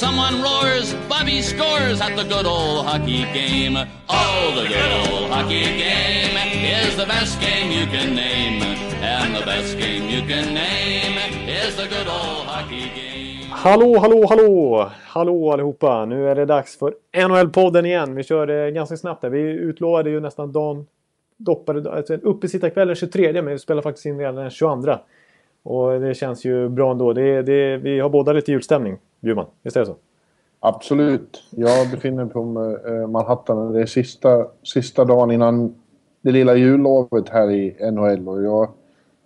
Someone roars, Bobby scores at the good old hockey game. Oh, the good old hockey game is the best game you can name. And the best game you can name is the good old hockey game. Hallå, hallå, hallå! Hallå allihopa! Nu är det dags för NHL-podden igen. Vi kör det ganska snabbt där. Vi utlovade ju nästan dagen doppade, alltså uppesittarkväll den 23 men vi spelar faktiskt in redan den 22. Och det känns ju bra ändå. Det, det, vi har båda lite julstämning, Bjurman. Visst är det så? Absolut. Jag befinner mig på eh, Manhattan. Det är sista, sista dagen innan det lilla jullovet här i NHL. Och jag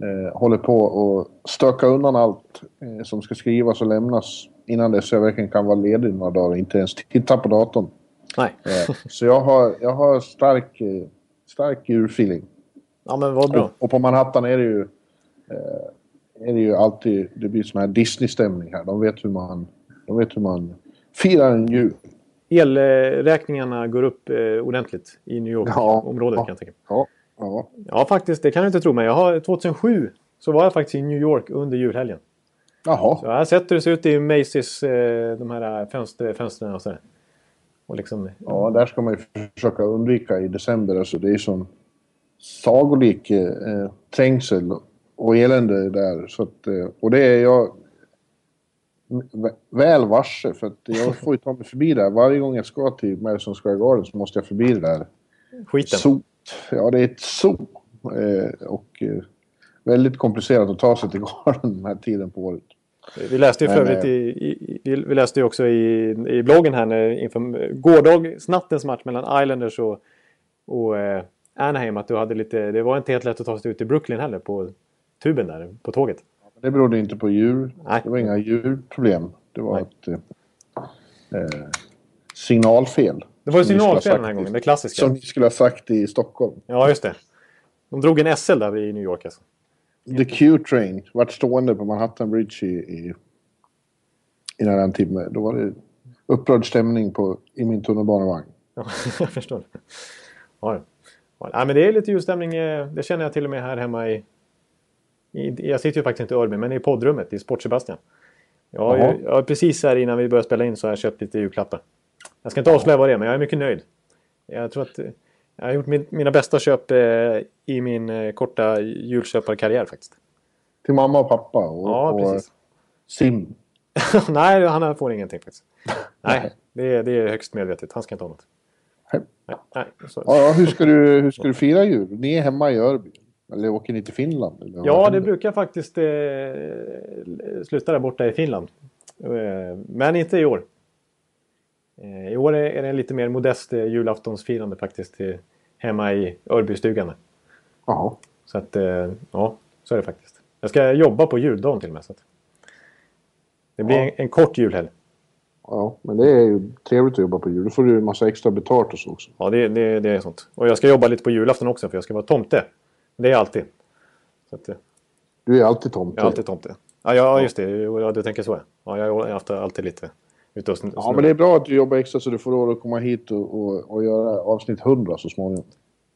eh, håller på att stöka undan allt eh, som ska skrivas och lämnas innan dess jag verkligen kan vara ledig några dagar och inte ens titta på datorn. Nej. Eh, så jag har, jag har stark, eh, stark julfeeling. Ja men vad bra. Och, och på Manhattan är det ju... Eh, är det ju alltid... Det blir sån här Disney-stämning här. De vet hur man... De vet hur man firar en jul. Elräkningarna går upp eh, ordentligt i New York-området ja, kan jag tänka Ja, ja. Ja, faktiskt. Det kan du inte tro. Jag har, 2007 så var jag faktiskt i New York under julhelgen. Jaha. Så jag har sett hur det ser ut i Macy's, eh, de här fönster, fönstren och sådär. Och liksom, Ja, där ska man ju försöka undvika i december. Alltså, det är som sagolik eh, trängsel och elände där. Så att, eh, och det är jag väl varse. För att jag får ju ta mig förbi där. Varje gång jag ska till Madison Square Garden så måste jag förbi det där. skiten. Sot. Ja, det är ett zoo. Eh, och eh, väldigt komplicerat att ta sig till Garden den här tiden på året. Vi läste ju för övrigt i, i, i, vi läste ju också i, i bloggen här när, inför gårdagens, nattens match mellan Islanders och, och eh, Anaheim att du hade lite, det var inte helt lätt att ta sig ut till Brooklyn heller på tuben där, på tåget. Det berodde inte på djur. Nej. Det var inga djurproblem. Det var Nej. ett eh, eh, signalfel. Det var ju ha signalfel den här gången, det klassiska. Som ni skulle ha sagt i Stockholm. Ja, just det. De drog en SL där i New York alltså. The Q-Train vart stående på Manhattan Bridge i, i, i nära en timme. Då var det upprörd stämning på, i min tunnelbanevagn. Ja, jag förstår. Ja, ja. ja, men det är lite julstämning. eh, Det känner jag till och med här hemma i... i jag sitter ju faktiskt inte i Örby, men i poddrummet i Sport Sebastian. Jag har, ju, jag har precis här innan vi började spela in så har jag köpt lite julklappar. Jag ska inte avslöja vad det är, men jag är mycket nöjd. Jag tror att eh, jag har gjort min, mina bästa köp eh, i min eh, korta julköparkarriär faktiskt. Till mamma och pappa och, Ja, och precis. Sim. Nej, han får ingenting faktiskt. Nej, det är, det är högst medvetet. Han ska inte ha något. Nej. Nej, så. Ja, hur, ska du, hur ska du fira jul? Ni är hemma i Örby. Eller åker ni till Finland? Eller Ja, det brukar faktiskt eh, sluta där borta i Finland. Eh, men inte i år. Eh, I år är det en lite mer modest eh, julaftonsfirande faktiskt eh, hemma i Örbystugan. Jaha. Så att, eh, ja, så är det faktiskt. Jag ska jobba på juldagen till och med. Så att det blir Ja. en, en kort julhelg. Ja, men det är ju trevligt att jobba på jul. Då får du en massa extra betalt och så också. Ja, det, det, det är sånt. Och jag ska jobba lite på julafton också för jag ska vara tomte. Det är alltid. Att, eh, Du är alltid tomte. jag är alltid tomte. Ja, ja just det. Ja, du tänker så. Ja, jag är alltid, alltid lite ute och sn- Ja, men det är bra att du jobbar extra så du får råd att komma hit och, och, och göra avsnitt 100 så småningom.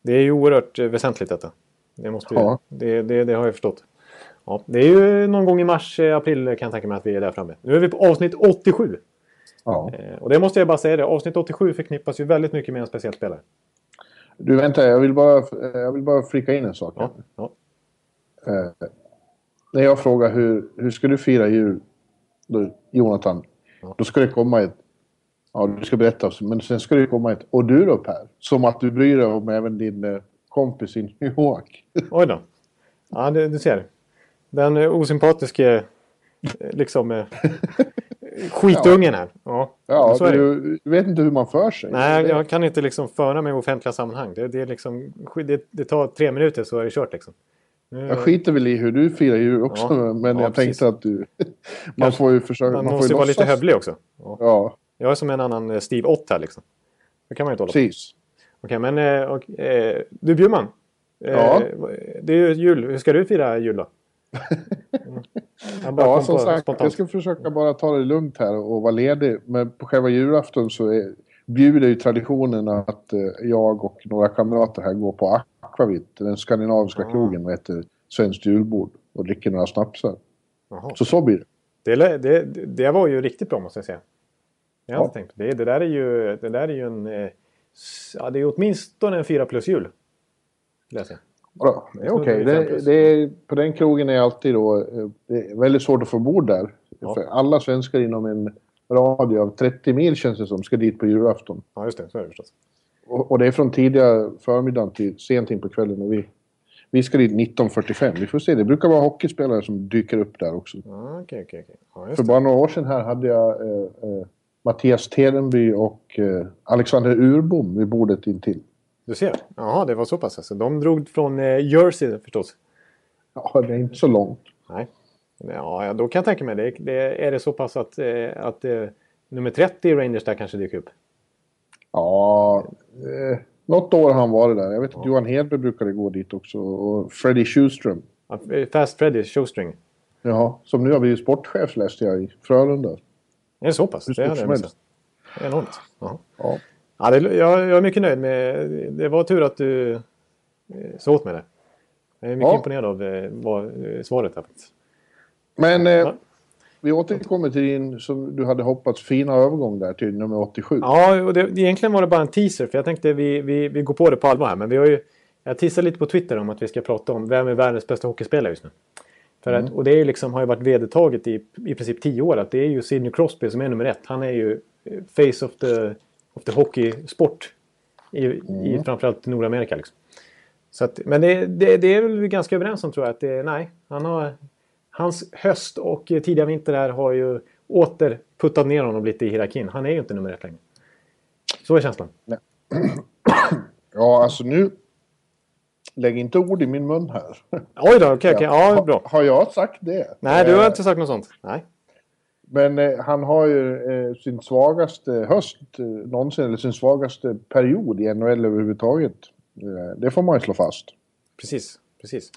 Det är ju oerhört eh, väsentligt detta. Det, måste ju, Ja. det, det, det har jag förstått. Ja, det är ju någon gång i mars, eh, april kan jag tänka mig att vi är där framme. Nu är vi på avsnitt 87. Ja. Och det måste jag bara säga det. Avsnitt 87 förknippas ju väldigt mycket med en speciell spelare. Du, vänta, jag vill bara, jag vill bara flika in en sak. Ja, ja. Eh, när jag frågar hur, hur ska du fira jul, då, Jonathan, Ja. då ska det komma ett... Ja, du ska berätta, men sen ska det komma ett och du då Per? Som att du bryr dig om även din eh, kompis i New York. Oj då. Ja, det, du ser. Den eh, osympatiske eh, liksom skitungen här. Ja, Ja, så du, vet inte hur man för sig. Nej, Det- jag kan inte liksom föra mig i offentliga sammanhang. Det, det, är liksom, det, det tar tre minuter så är det kört liksom. Jag skiter väl i hur du firar jul också, Ja, men ja, jag precis. tänkte att du... man får ju försöka... Man, får måste ju vara lite hövlig också. Ja. Ja, Jag är som en annan eh, Steve Ott här liksom. Det kan man ju inte hålla på. precis. Okej, men eh, och, eh, du Bjurman. Ja. Det är ju jul. Hur ska du fira jul då? Ja, som sagt, spontant. jag ska försöka bara ta det lugnt här och vara ledig. Men på själva julafton så är, bjuder ju traditionen att eh, jag och några kamrater här går på Aquavit, den skandinaviska Ah. krogen med ett svenskt julbord och dricker några snapsar. Så så blir det. Det, det, det var ju riktigt bra måste jag säga. Jag Ja. tänkt det. Det där är ju, det där är ju en... eh, Ja, det är åtminstone en fyra plus jul. Skulle Bra, det är okej. fem Det, det på den krogen är alltid då, det är väldigt svårt att få bord där. Ja. För alla svenskar inom en radie av 30 mil känns det som ska dit på julafton. Ja, just det. Så är det förstås. Och, och det är från tidiga förmiddagen till sent in på kvällen. Och vi, vi ska dit 19.45. Vi får se. Det brukar vara hockeyspelare som dyker upp där också. Ja, okej. Ja, just För bara några år sedan här hade jag eh, eh, Mattias Terenby och eh, Alexander Urbom vid bordet intill. Du ser. Jaha, det var så pass alltså. De drog från eh, Jersey förstås. Ja, det är inte så långt. Nej. Ja, ja, då kan jag tänka mig det. det är det så pass att, eh, att eh, nummer 30 i Rangers där kanske dyker upp? Ja, eh, något år har han varit där. Jag vet att Johan Hedberg brukade gå dit också. Och Freddie Schuström. Eh, Fast Freddy, Showstring. Ja, som nu har blivit sportchef läste jag i Frölunda. Är det så pass? Hur Det hade jag missat. Enormt. Jaha. Ja. Ja, det, jag, jag är mycket nöjd med... Det var tur att du eh, sa åt mig det. Jag är mycket Ja. imponerad av eh, vad, eh, svaret här faktiskt. Men eh, Ja. vi återkommer till din, som du hade hoppats, fina övergång där till nummer 87. Ja, och det, egentligen var det bara en teaser för jag tänkte vi, vi, vi går på det på allvar här. Men vi har ju... Jag teasade lite på Twitter om att vi ska prata om vem är världens bästa hockeyspelare just nu. För att, och det är liksom, har ju varit vedertaget i, i princip tio år att det är ju Sidney Crosby som är nummer ett. Han är ju face of the, of the hockeysport i, i framförallt Nordamerika. Liksom. Så att, men det, det, det är väl vi ganska överens om tror jag att det, nej, han har, hans höst och tidiga vinter här har ju åter puttat ner honom lite i hierarkin. Han är ju inte nummer ett längre. Så är känslan. Ja, alltså nu... Lägg inte ord i min mun här. Oj då, okej, okej. Ja, bra. Har, har jag sagt det? Nej, du har Eh, inte sagt något sånt. Nej. Men eh, han har ju eh, sin svagaste höst eh, någonsin, eller sin svagaste period i NHL överhuvudtaget. Eh, det får man ju slå fast. Precis, precis.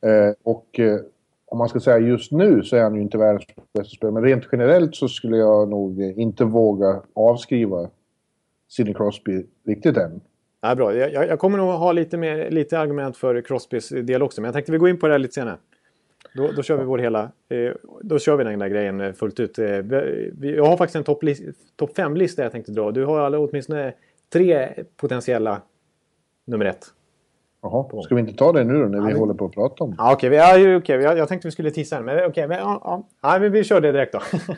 Eh, och eh, om man ska säga just nu så är han ju inte världens bästa spelare. Men rent generellt så skulle jag nog eh, inte våga avskriva Sidney Crosby riktigt än. nej, bra. Jag, jag jag kommer nog ha lite, mer, lite argument för Crosbys del också. Men jag tänkte vi går in på det här lite senare. Då, då kör vi vår hela... Eh, då kör vi den där grejen eh, fullt ut. Eh, vi, vi- jag har faktiskt en topp top 5-lista jag tänkte dra. Du har alla, åtminstone tre potentiella nummer ett. Jaha, ska vi inte ta det nu då när vi men- håller på att prata om det? Ja, okej. vi- Ja, okej. Jag, jag tänkte vi skulle tissa den. Men okej. men, ja, ja. Men vi kör det direkt då.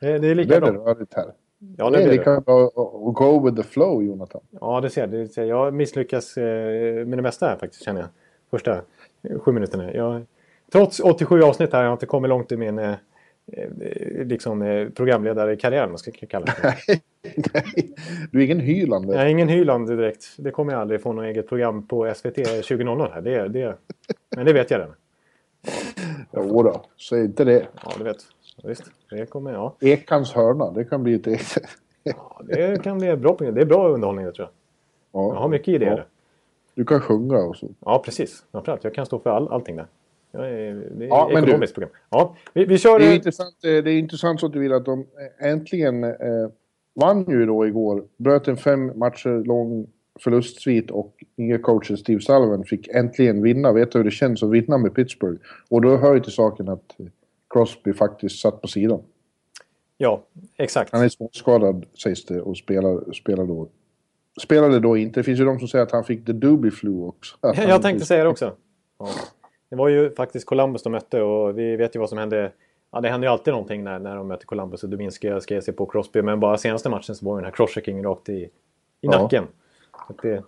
det, är lika Blev det bra. rörigt här? Ja, Det är blir det. lika bra att go with the flow, Jonathan. Ja, det ser, det ser jag. misslyckas eh, med det mesta här faktiskt, känner jag. Första sju minuterna. Jag, trots 87 avsnitt här har jag inte kommit långt i min eh, eh, liksom, eh, programledarkarriär, man ska kalla det. Nej, du är ingen Hyland. Jag är ingen Hyland direkt. Det kommer jag aldrig få något eget program på SVT 2000 här. Det, det, men det vet jag redan. Jo då, säg inte det. Ja, du vet. Visst, det kommer jag. Ekans hörna, det kan bli ett eget. Ja, det kan bli bra program. Det är bra underhållning, det tror jag. Ja. Jag har mycket idéer. Ja. Du kan sjunga och så. Ja, precis. Framförallt, jag kan stå för all, allting där. Jag är, det är Ja, men du- ekonomiskt program. Ja, vi, vi kör... Det är eh, intressant, eh, det är intressant så att du vill att de eh, äntligen eh, vann ju då igår. Bröt en fem matcher lång förlustsvit och nya coachen Steve Sullivan fick äntligen vinna. Veta hur det känns att vinna med Pittsburgh. Och då hör ju till saken att Crosby faktiskt satt på sidan. Ja, exakt. Han är småskadad sägs det och spelar, spelar då. Spelade då inte. Det finns ju de som säger att han fick the doobie flu också. Jag tänkte säga det också. Ja. Det var ju faktiskt Columbus de mötte och vi vet ju vad som hände. Ja, det händer ju alltid någonting när, när de möter Columbus och Duminski ska ge sig på Crosby. Men bara senaste matchen så var den här crosscheckingen rakt i, i Ja. nacken. Det,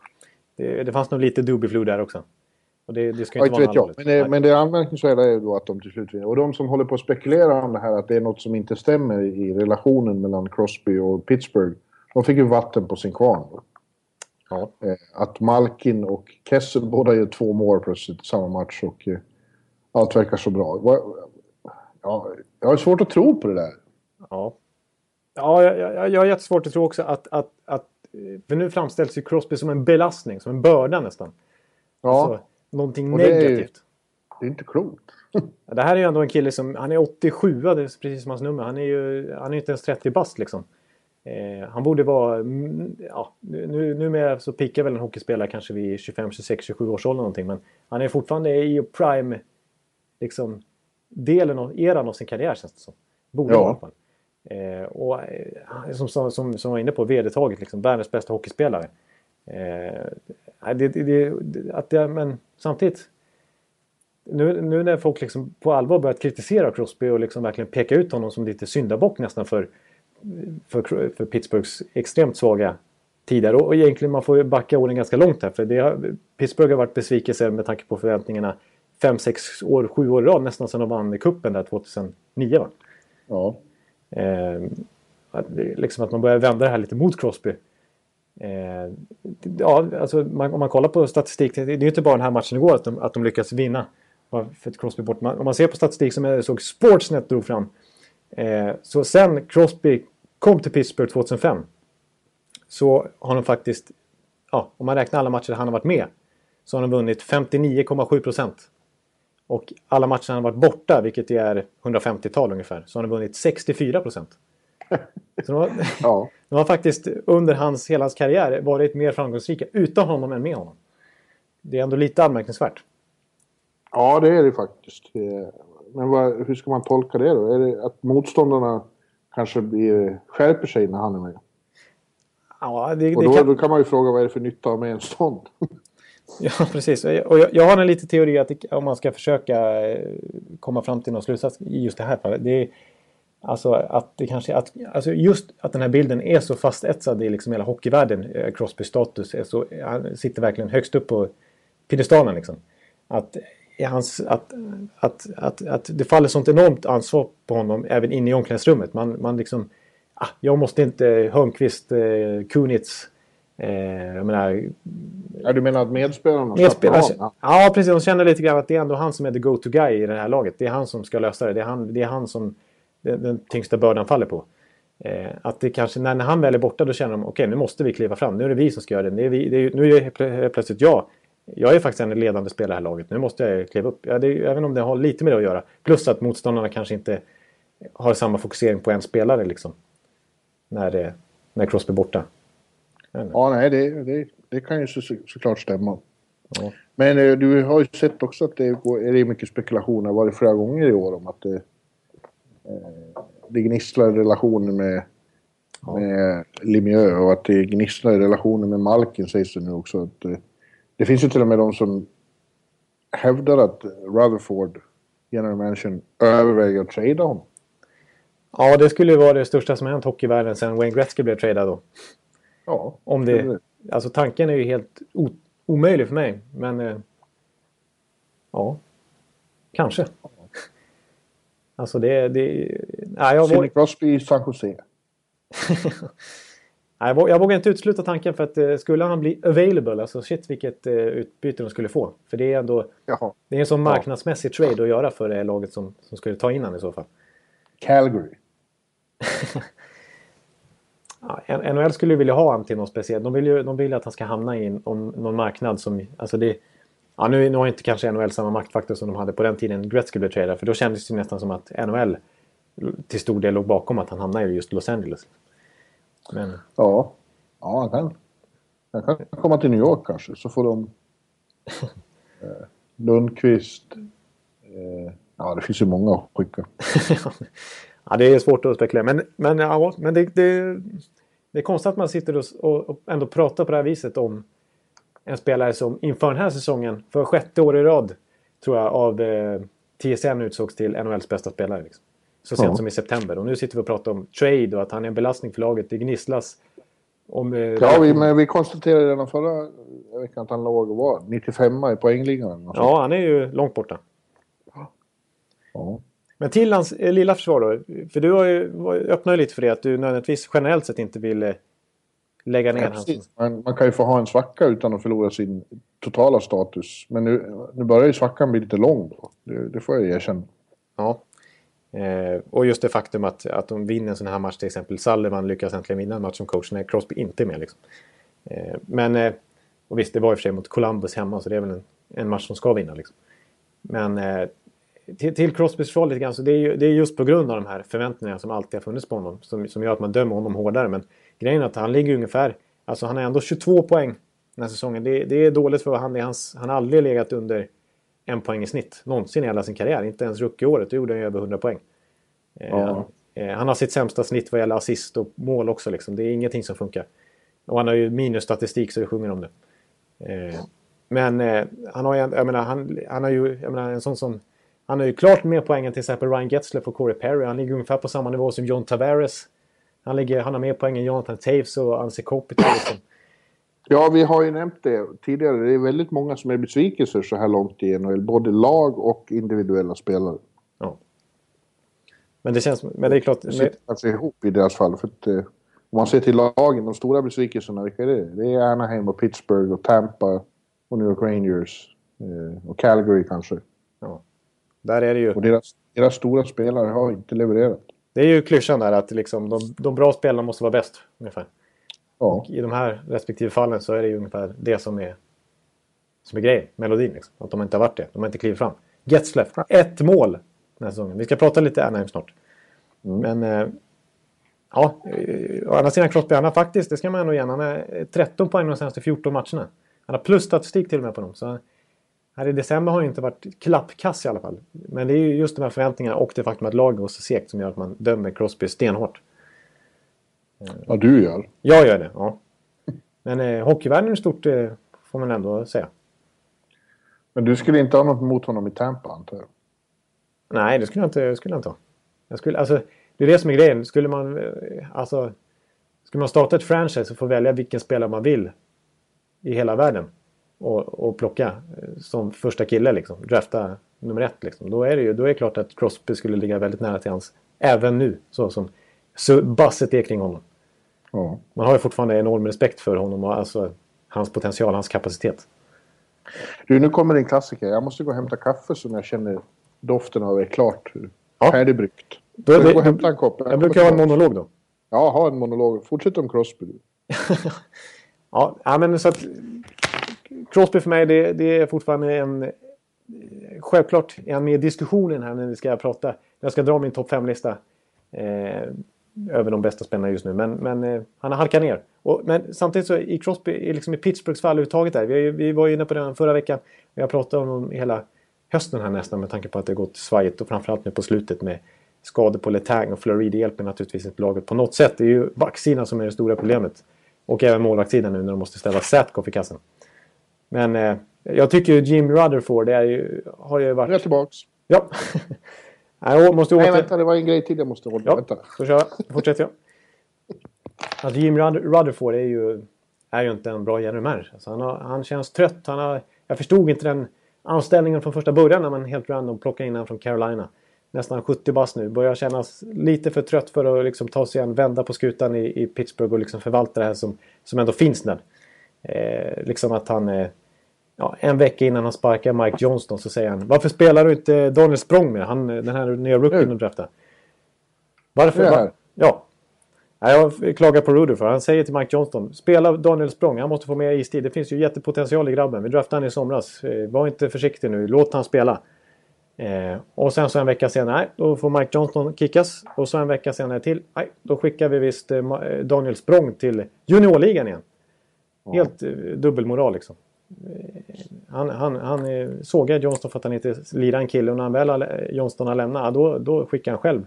det, det fanns nog lite doobie flu där också. Och det, det ska Ja, inte inte vara jag. Men det, men det anmärkningsvärda är ju då att de till slut vinner. Och de som håller på att spekulera om det här, att det är något som inte stämmer i relationen mellan Crosby och Pittsburgh. De fick ju vatten på sin kvarn. Ja. Eh, Att Malkin och Kessel båda gör två mål plötsligt i samma match och eh, allt verkar så bra. Ja, jag har svårt att tro på det där. Ja, ja jag, jag, jag har jättesvårt att tro också att, att, att... För nu framställs ju Crosby som en belastning, som en börda nästan. Ja, Alltså, någonting Och det är ju- negativt. Det är inte klokt. det här är ju ändå en kille som, han är 87, det är precis som hans nummer. Han är ju han är inte ens 30 bast liksom. Eh, han borde vara, mm, ja, nu, numera så pickar väl en hockeyspelare kanske vid 25, 26, 27 års ålder någonting. Men han är fortfarande i prime, liksom, delen av eran av sin karriär känns det som. Borde ja. i alla fall. Eh, och eh, som, som, som, som var inne på, vedertaget liksom, världens bästa hockeyspelare. Eh, det, det, det, att det, men samtidigt, nu, nu när folk liksom på allvar börjat kritisera Crosby och liksom verkligen peka ut honom som lite syndabock nästan för, för, för Pittsburghs extremt svaga tider. Och, och egentligen man får backa orden ganska långt här för det har, Pittsburgh har varit besvikelse med tanke på förväntningarna 5-6 år, 7 år i rad nästan sedan de vann kuppen där 2009 va? Ja. Eh, att, liksom att man börjar vända det här lite mot Crosby. Eh, ja, alltså man, om man kollar på statistik, det är ju inte bara den här matchen igår att de, att de lyckas vinna. För Crosby bort. om man ser på statistik som jag såg Sportsnet drog fram. Eh, så sen Crosby kom till Pittsburgh 2005. Så har de faktiskt, ja, om man räknar alla matcher han har varit med. Så har de vunnit 59,7 procent. Och alla matcher han har varit borta, vilket är 150-tal ungefär, så har han vunnit 64 procent. Så de har, ja. de har faktiskt under hans, hela hans karriär varit mer framgångsrika utan honom än med honom. Det är ändå lite anmärkningsvärt. Ja, det är det faktiskt. Men vad, hur ska man tolka det då? Är det att motståndarna kanske blir, skärper sig när han är med? Ja, det, och då, kan... då kan man ju fråga vad är det för nytta med en stånd? Ja, precis. Och jag, jag har en liten teori att om man ska försöka eh, komma fram till någon slutsats i just det här fallet. Det är alltså att det kanske att, alltså just att den här bilden är så fastetsad i liksom hela hockeyvärlden. Eh, Crosby status är så, han sitter verkligen högst upp på piedestalen liksom. Att, hans, att, att, att, att det faller sånt enormt ansvar på honom även inne i omklädningsrummet. Man, man liksom, ah, jag måste inte Hörnqvist, eh, Kunitz Eh, jag menar, ja, du menar att medspelarna medspelare, ja. ja, precis. De känner lite grann att det är ändå han som är the go-to guy i det här laget. Det är han som ska lösa det. Det är han, det är han som den, den tyngsta bördan faller på. Eh, att det kanske, när, när han väl är borta då känner de okej okay, nu måste vi kliva fram. Nu är det vi som ska göra det. det, är vi, det är, nu är det plötsligt jag. Jag är faktiskt en ledande spelare i det här laget. Nu måste jag kliva upp. Ja, det, även om det har lite med det att göra. Plus att motståndarna kanske inte har samma fokusering på en spelare liksom. När, det, när Crosby är borta. Ja, nej, det, det, det kan ju så, såklart stämma. Ja. Men eh, du har ju sett också att det går, är det mycket spekulationer, det flera gånger i år, om att det, eh, det gnisslar i relationen med, ja. med Lemieux och att det gnisslar i relationen med Malkin sägs det nu också. Att, eh, det finns ju till och med de som hävdar att Rutherford, general manager, överväger att trada honom. Ja, det skulle ju vara det största som hänt hockeyvärlden sedan Wayne Gretzky blev tradad då. Ja. Om det, alltså tanken är ju helt omöjlig för mig. Men eh, ja, kanske. Alltså det... det nej, jag Sidney Crosby i San Jose. nej, jag vågar inte utesluta tanken för att eh, skulle han bli available, alltså shit vilket eh, utbyte de skulle få. För det är ändå... Jaha. Det är en sån marknadsmässig trade att göra för det laget som, som skulle ta in honom i så fall. Calgary. Ja, NHL skulle vilja ha honom till något speciellt. De vill ju de vill att han ska hamna i någon marknad som... Alltså det, ja, nu, nu har inte kanske NHL samma maktfaktor som de hade på den tiden Gretzky blev tradad. För då kändes det nästan som att NHL till stor del låg bakom att han hamnade i just Los Angeles. Men... Ja, ja han kan. Han kan komma till New York kanske så får de... eh, Lundqvist... Eh, ja, det finns ju många att skicka. Ja, det är svårt att spekulera. Men, men, ja, men det, det, det är konstigt att man sitter och, och ändå pratar på det här viset om en spelare som inför den här säsongen, för sjätte år i rad, tror jag, av eh, TSN utsågs till NHLs bästa spelare. Liksom. Så sent ja. som i september. Och nu sitter vi och pratar om trade och att han är en belastning för laget. Det gnisslas. Om, eh, ja, vi, men vi konstaterade redan förra veckan att han låg och var 95 i poängligan. Ja, han är ju långt borta. Ja. Men till hans eh, lilla försvar då. För du har ju, öppnar ju lite för det att du nödvändigtvis generellt sett inte vill eh, lägga ner ja, hans... Man, man kan ju få ha en svacka utan att förlora sin totala status. Men nu, nu börjar ju svackan bli lite lång då. Det, det får jag erkänna. Ja. Eh, och just det faktum att, att de vinner en sån här match till exempel. Sullivan lyckas äntligen vinna en match som coach när Crosby inte är med. Liksom. Eh, men, eh, och visst det var i och för sig mot Columbus hemma så det är väl en, en match som ska vinna. Liksom. men eh, till, till Crosbys försvar lite grann, så det är, ju, det är just på grund av de här förväntningarna som alltid har funnits på honom som, som gör att man dömer honom hårdare. Men grejen är att han ligger ungefär, alltså han har ändå 22 poäng den här säsongen. Det, det är dåligt för han, hans, han har aldrig legat under en poäng i snitt någonsin i hela sin karriär. Inte ens rookieåret, då gjorde han över 100 poäng. Eh, Ja. eh, han har sitt sämsta snitt vad gäller assist och mål också. Liksom. Det är ingenting som funkar. Och han har ju minusstatistik så det sjunger om det. Eh, men han har ju, jag menar, han, han har ju, jag menar, en sån som... Han har ju klart mer poäng än till exempel Ryan Getzlaff och Corey Perry. Han ligger ungefär på samma nivå som John Tavares. Han, ligger, han har mer poäng än Jonathan Taves och Anse Kopitar. Liksom. Ja, vi har ju nämnt det tidigare. Det är väldigt många som är besvikelser så här långt i NHL. Både lag och individuella spelare. Ja. Men det känns... Men det är klart... Det sitter kanske ihop i deras fall. För att, eh, om man ser till lagen, de stora besvikelserna, vilka är det? Det är Anaheim och Pittsburgh och Tampa och New York Rangers. Eh, och Calgary kanske. Ja. Där är det ju... Och deras, deras stora spelare har inte levererat. Det är ju klyschan där att liksom, de, de bra spelarna måste vara bäst. Ungefär. Ja. I de här respektive fallen så är det ju ungefär det som är, som är grejen. Melodin liksom. Att de inte har varit det. De har inte klivit fram. Getzlaff, ett mål den här säsongen. Vi ska prata lite Anaheim snart. Men eh, ja, eh, å andra sidan Crosby, han har faktiskt, det ska man ändå ge han har 13 poäng de senaste 14 matcherna. Han har plusstatistik till och med på dem. Så här i december har han inte varit klappkass i alla fall. Men det är ju just de här förväntningarna och det faktum att laget går så segt som gör att man dömer Crosby stenhårt. Ja, du gör. Jag gör det, ja. Men eh, hockeyvärlden i stort eh, får man ändå säga. Men du skulle inte ha något emot honom i Tampa, antar jag? Nej, det skulle jag inte, skulle jag inte ha. Jag skulle, alltså, det är det som är grejen. Skulle man, eh, alltså, skulle man starta ett franchise och få välja vilken spelare man vill i hela världen och, och plocka eh, som första kille, liksom, drafta nummer ett, liksom, då är det ju då är det klart att Crosby skulle ligga väldigt nära till hans, även nu, så som så basset är kring honom. Ja. Man har ju fortfarande enorm respekt för honom och alltså hans potential, hans kapacitet. Du, nu kommer en klassiker. Jag måste gå och hämta kaffe som jag känner doften av är klart Ja. färdigbryggt. Får jag gå och hämta en kopp? Jag kommer brukar ha en monolog då. Ja, ha en monolog. Fortsätt om Crosby. Ja, men så att Crosby för mig, det, det är fortfarande en... Självklart är han med i diskussionen här när vi ska prata. Jag ska dra min topp 5-lista eh, över de bästa spelarna just nu. Men, men eh, han har halkat ner. Och, men samtidigt så i Crosby, liksom i Pittsburghs fall överhuvudtaget där. Vi, vi var ju inne på det förra veckan. Vi har pratat om dem hela hösten här nästan med tanke på att det gått svajigt och framförallt nu på slutet med skador på Letang och Fleury. Det hjälper naturligtvis inte laget på något sätt. Det är ju backsidan som är det stora problemet. Och även målvaktssidan nu när de måste ställa Satkoff i kassen. Men eh, jag tycker ju Jim Rutherford det är ju, har ju är jag varit... tillbaks. Ja. Nej, jag måste Nej, åter... vänta. Det var en grej till jag måste hålla. Ja, Vänta. så kör jag. Fortsätter jag. Alltså Jim Rutherford är ju, är ju inte en bra general manager. Alltså han, har, han känns trött. Han har, jag förstod inte den anställningen från första början när man helt random plockade in honom från Carolina. Nästan 70 bast nu. Börjar kännas lite för trött för att liksom ta sig an, vända på skutan i, i Pittsburgh och liksom förvalta det här som, som ändå finns där. Eh, liksom att han... Eh, ja, en vecka innan han sparkar Mike Johnston så säger han Varför spelar du inte Daniel Språng med? Han, den här nya rookien du draftade. Varför? Va- här. Ja. Nej, Jag klagar på Ruder för han säger till Mike Johnston Spela Daniel Språng, han måste få mer istid. Det finns ju jättepotential i grabben. Vi draftade han i somras. Eh, Var inte försiktig nu, låt han spela. Eh, och sen så en vecka senare, nej, då får Mike Johnston kickas. Och så en vecka senare till, nej, då skickar vi visst eh, eh, Daniel Språng till juniorligan igen. Helt eh, dubbelmoral liksom. Eh, Han, han, han sågade Johnston för att han inte lirade en kille och när han väl Johnston har lämnat, då, då skickar han själv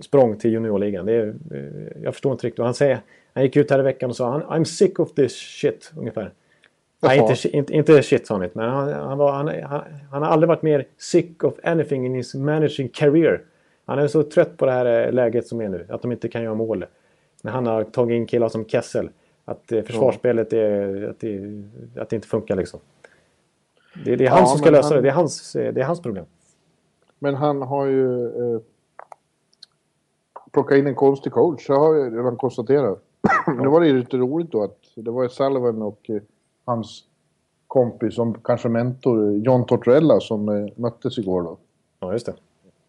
språng till juniorligan. Det är, eh, jag förstår inte riktigt. Och han, säger, han gick ut här i veckan och sa han, I'm sick of this shit ungefär. Nej, inte, inte, inte shit sa han inte, men han, han, var, han, han, han har aldrig varit mer sick of anything in his managing career. Han är så trött på det här eh, läget som är nu, att de inte kan göra mål. När han har tagit in killar som Kessel. Att eh, försvarsspelet är, att, det, att det inte funkar liksom. Det, det är han Ja, som ska lösa han- det. Det är, hans, eh, det är hans problem. Men han har ju eh, plockat in en konstig coach. Det har jag redan konstaterat. Men det var det lite roligt då att det var ju Sullivan och eh, hans kompis som kanske mentor John Tortorella som eh, möttes igår då. Ja, just det.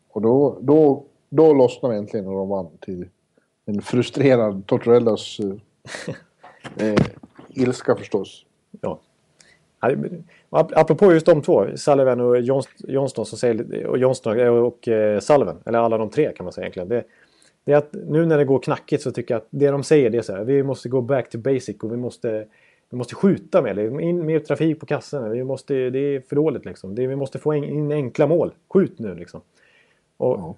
Och då, då, då lossnade äntligen när de vann till en frustrerad Tortorellas eh, eh, ilska förstås. Ja. Apropå just de två, Sullivan och Johnston, som säger, och, Johnston och eh, Sullivan, eller alla de tre kan man säga egentligen. Det, det är att nu när det går knackigt så tycker jag att det de säger det är så här, vi måste gå back to basic och vi måste, vi måste skjuta mer, in mer trafik på kassorna, vi måste, det är för dåligt liksom. Det, vi måste få in enkla mål, skjut nu liksom. Och ja.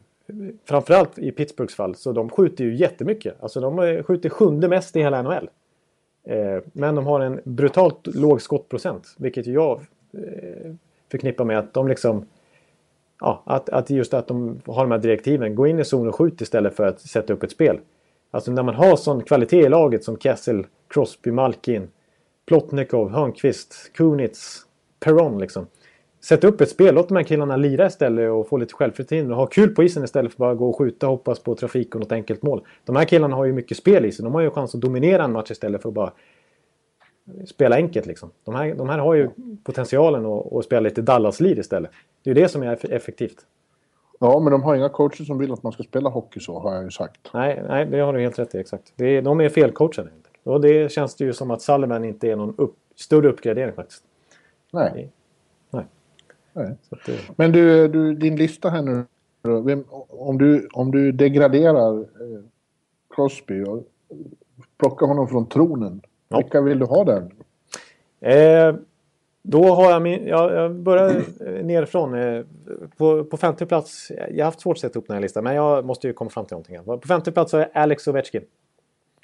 Framförallt i Pittsburghs fall så de skjuter ju jättemycket. Alltså de skjuter sjunde mest i hela NHL. Eh, men de har en brutalt låg skottprocent, vilket jag eh, förknippar med att de liksom... Ja, att, att just att de har de här direktiven. Gå in i zon och skjut istället för att sätta upp ett spel. Alltså när man har sån kvalitet i laget som Kessel, Crosby, Malkin, Plotnikov, Hörnqvist, Kunitz, Peron liksom. Sätt upp ett spel, låt de här killarna lira istället och få lite självförtroende ha kul på isen istället för att bara gå och skjuta och hoppas på trafik och något enkelt mål. De här killarna har ju mycket spel i sig. De har ju chans att dominera en match istället för att bara spela enkelt liksom. De här, de här har ju potentialen att, att spela lite Dallas-lir istället. Det är ju det som är effektivt. Ja, men de har inga coacher som vill att man ska spela hockey så, har jag ju sagt. Nej, nej det har du helt rätt i. Exakt. Det är, de är felcoachade. Och det känns det ju som att Sullivan inte är någon upp, större uppgradering faktiskt. Nej. Det... Men du, du, din lista här nu. om, du, om du degraderar eh, Crosby och plockar honom från tronen. Ja. Vilka vill du ha där? Eh, då har jag min... Jag, jag börjar nerifrån. Eh, på, på femte plats. Jag har haft svårt att sätta upp den här listan. Men jag måste ju komma fram till någonting. På femte plats har jag Alex Ovechkin.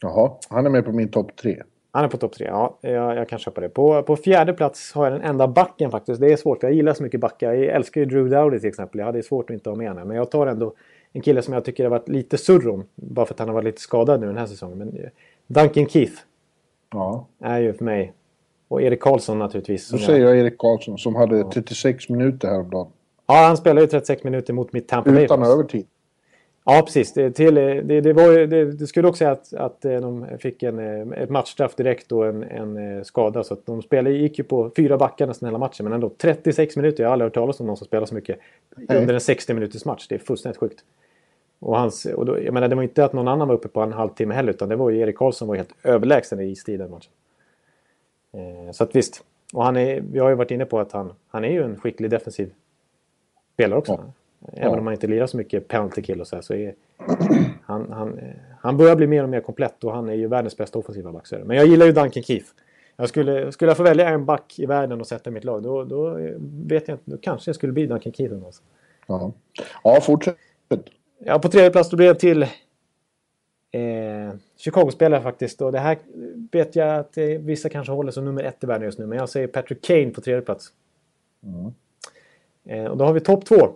Jaha, han är med på min topp tre. Han är på topp tre, ja. Jag, jag, kan köpa det. På, på fjärde plats har jag den enda backen faktiskt. Det är svårt, för jag gillar så mycket backar. Jag älskar ju Drew Dowdy till exempel. Jag hade svårt att inte ha med honom. Men jag tar ändå en kille som jag tycker har varit lite surr om. Bara för att han har varit lite skadad nu den här säsongen. Men eh, Duncan Keith. Ja. Är ju för mig. Och Erik Karlsson naturligtvis. Då säger jag Erik Karlsson som hade ja. 36 minuter häromdagen. Ja, han spelade ju 36 minuter mot mitt Tampa Bay. Utan övertid. Ja, precis. Det, till, det, det, var, det, det skulle också säga att, att eh, de fick en, eh, ett matchstraff direkt och en, en eh, skada. Så att de spelade, gick ju på fyra backar nästan hela matchen. Men ändå 36 minuter. Jag har aldrig hört talas om någon som spelar så mycket Nej. under en 60 minuters match. Det är fullständigt sjukt. Och, hans, och då, jag menar, det var inte att någon annan var uppe på en halvtimme heller. Utan det var ju Erik Karlsson var helt överlägsen i istid den matchen. Eh, så att visst. Och han är, vi har ju varit inne på att han, han är ju en skicklig defensiv spelare också. Ja. Även ja. om han inte lirar så mycket penalty kill och så här, så är han, han, han börjar bli mer och mer komplett och han är ju världens bästa offensiva back. Men jag gillar ju Duncan Keith. Jag skulle, skulle jag få välja en back i världen och sätta i mitt lag då, då vet jag inte. Då kanske jag skulle bli Duncan Keith. Alltså. Ja. ja, fortsätt. Ja, på tredje plats då blir det till eh, Chicago-spelare faktiskt. Och det här vet jag att eh, vissa kanske håller som nummer ett i världen just nu. Men jag säger Patrick Kane på tredje plats. Mm. Eh, och då har vi topp två.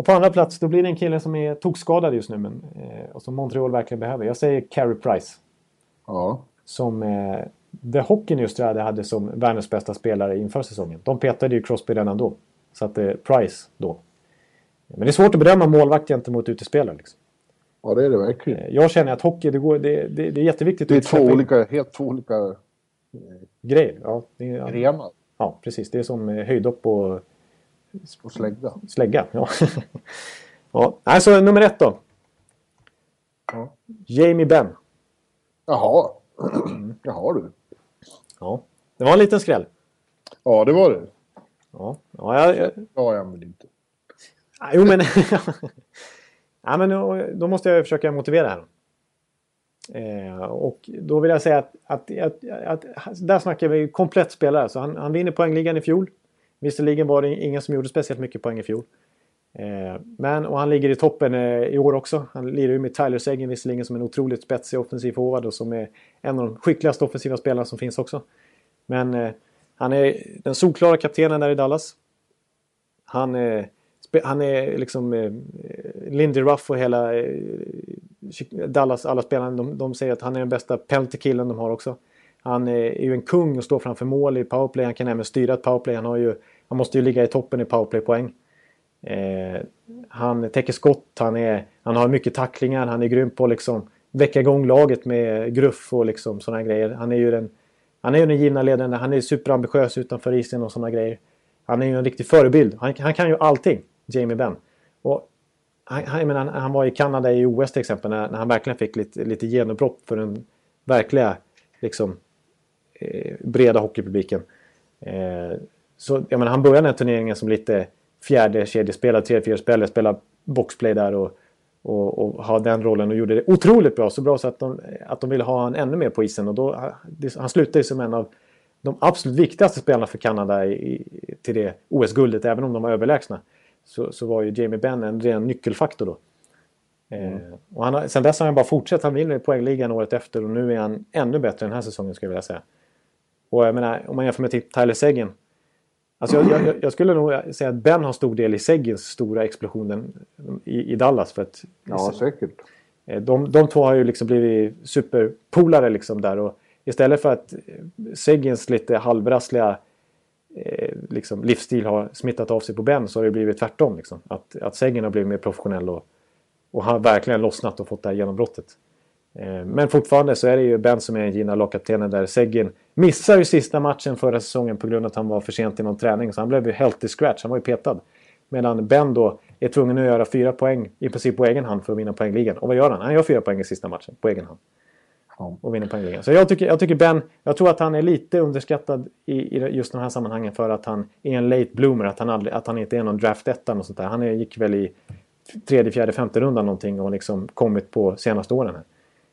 Och på andra plats då blir det en kille som är tokskadad just nu men, eh, och som Montreal verkligen behöver. Jag säger Carey Price. Ja. Som eh, The Hockey jag det hade som världens bästa spelare inför säsongen. De petade ju Crosby redan då. Så att eh, Price då. Men det är svårt att bedöma målvakt gentemot utespelare. Liksom. Ja det är det verkligen. Eh, jag känner att hockey det, går, det, det, det är jätteviktigt. Det är två olika, helt två olika grejer. Ja, det, grenar. Ja, precis. Det är som eh, höjdhopp och och slägga. Slägga, ja. ja. Alltså nummer ett då. Ja. Jamie Benn. Jaha. Jaha du. Ja. Det var en liten skräll. Ja, det var det. Ja, ja jag... jag... Ja, jag men inte. Jo, men... ja, men då måste jag försöka motivera här. Eh, och då vill jag säga att, att, att, att, där snackar vi komplett spelare. Så han, han vinner poängligan i fjol. Visserligen var det ingen som gjorde speciellt mycket poäng i fjol. Eh, men, och han ligger i toppen eh, i år också. Han lirar ju med Tyler Seguin visserligen som en otroligt spetsig offensiv forward och som är en av de skickligaste offensiva spelarna som finns också. Men eh, han är den solklara kaptenen där i Dallas. Han, han är liksom Lindy Ruff och hela Dallas alla spelarna. De, de säger att han är den bästa penalty-killen de har också. Han är ju en kung och står framför mål i powerplay. Han kan även styra ett powerplay. Han, har ju, han måste ju ligga i toppen i powerplaypoäng. Eh, han täcker skott, han, är, han har mycket tacklingar, han är grym på att liksom väcka igång laget med gruff och liksom sådana grejer. Han är ju den, han är ju den givna ledaren, han är superambitiös utanför isen och sådana grejer. Han är ju en riktig förebild. Han, han kan ju allting, Jamie Benn. Och han, han, menar, han var i Kanada i OS till exempel när, när han verkligen fick lite, lite genombrott för den verkliga liksom, breda hockeypubliken. Eh, så jag menar, han började den här turneringen som lite fjärde kedjespelare, tredje, fjärde spelare, spela boxplay där och, och, och, ha den rollen och gjorde det otroligt bra. Så bra så att de, att de ville ha han ännu mer på isen och då, han slutade ju som en av de absolut viktigaste spelarna för Kanada i, till det OS-guldet, även om de var överlägsna. Så, så var ju Jamie Benn en ren nyckelfaktor då. Mm. Eh, och han har, sen dess har han bara fortsatt. Han vinner poängligan året efter och nu är han ännu bättre den här säsongen skulle jag vilja säga. Och jag menar, om man jämför med typ Tyler Seguin. Alltså jag, jag, jag, skulle nog säga att Ben har stor del i Seguins stora explosionen i, i Dallas. För att, ja, säkert. Eh, de, de två har ju liksom blivit superpolare liksom där. Och istället för att Seguins lite halvrassliga eh, liksom, livsstil har smittat av sig på Ben så har det blivit tvärtom. Liksom. Att, att Seguin har blivit mer professionell och, och har verkligen lossnat och fått det här genombrottet. Eh, men fortfarande så är det ju Ben som är Gina lagkaptenen där Seguin missar ju sista matchen förra säsongen på grund av att han var för sent i någon träning. Så han blev ju helt i scratch, han var ju petad. Medan Ben då är tvungen att göra fyra poäng i princip på egen hand för att vinna poängligan. Och vad gör han? Han gör fyra poäng i sista matchen på egen hand. Och vinner poängligan. Så jag tycker, jag tycker Ben, jag tror att han är lite underskattad i, i just de här sammanhangen för att han är en late bloomer. Att han, aldrig, att han inte är någon draft etta och sånt där. Han är, gick väl i tredje, fjärde, femte rundan någonting och liksom kommit på senaste åren. Här.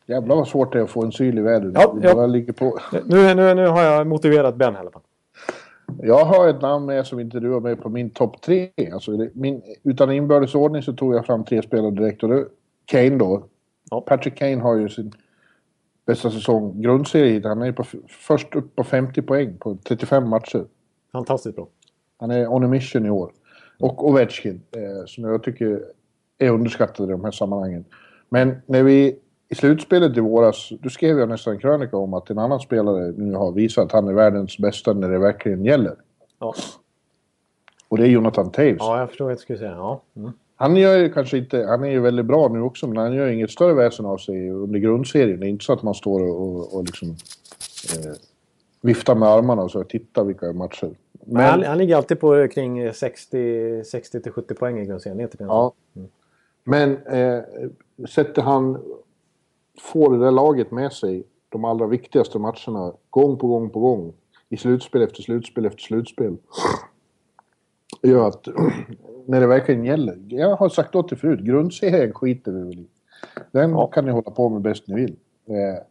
Jävlar vad svårt det är att få en syl i vädret. Ja, ja. Ligger på. Nu, nu, nu har jag motiverat Ben i alla fall. Jag har ett namn med som inte du har med på min topp tre. Alltså, min, utan inbördes ordning så tog jag fram tre spelare direkt. Och det, Kane då. Ja. Patrick Kane har ju sin bästa säsong. Grundserie Han är på, först upp på 50 poäng på 35 matcher. Fantastiskt bra. Han är on a mission i år. Och Ovechkin, eh, som jag tycker är underskattad i de här sammanhangen. Men när vi i slutspelet i våras, då skrev jag nästan en krönika om att en annan spelare nu har visat att han är världens bästa när det verkligen gäller. Ja. Och det är Jonathan Taves. Ja, jag förstår vad jag skulle säga. Ja. Mm. Han gör ju kanske inte... Han är ju väldigt bra nu också, men han gör inget större väsen av sig under grundserien. Det är inte så att man står och, och liksom... Eh, viftar med armarna och så tittar vilka matcher. Men, han, han, ligger alltid på kring 60, 60 till 70 poäng i grundserien. Ja. Mm. Men eh, sätter han får det där laget med sig de allra viktigaste matcherna gång på gång på gång i slutspel efter slutspel efter slutspel gör att när det verkligen gäller. Jag har sagt åt er förut, grundserien skiter vi väl i. Den ja. kan ni hålla på med bäst ni vill. Eh,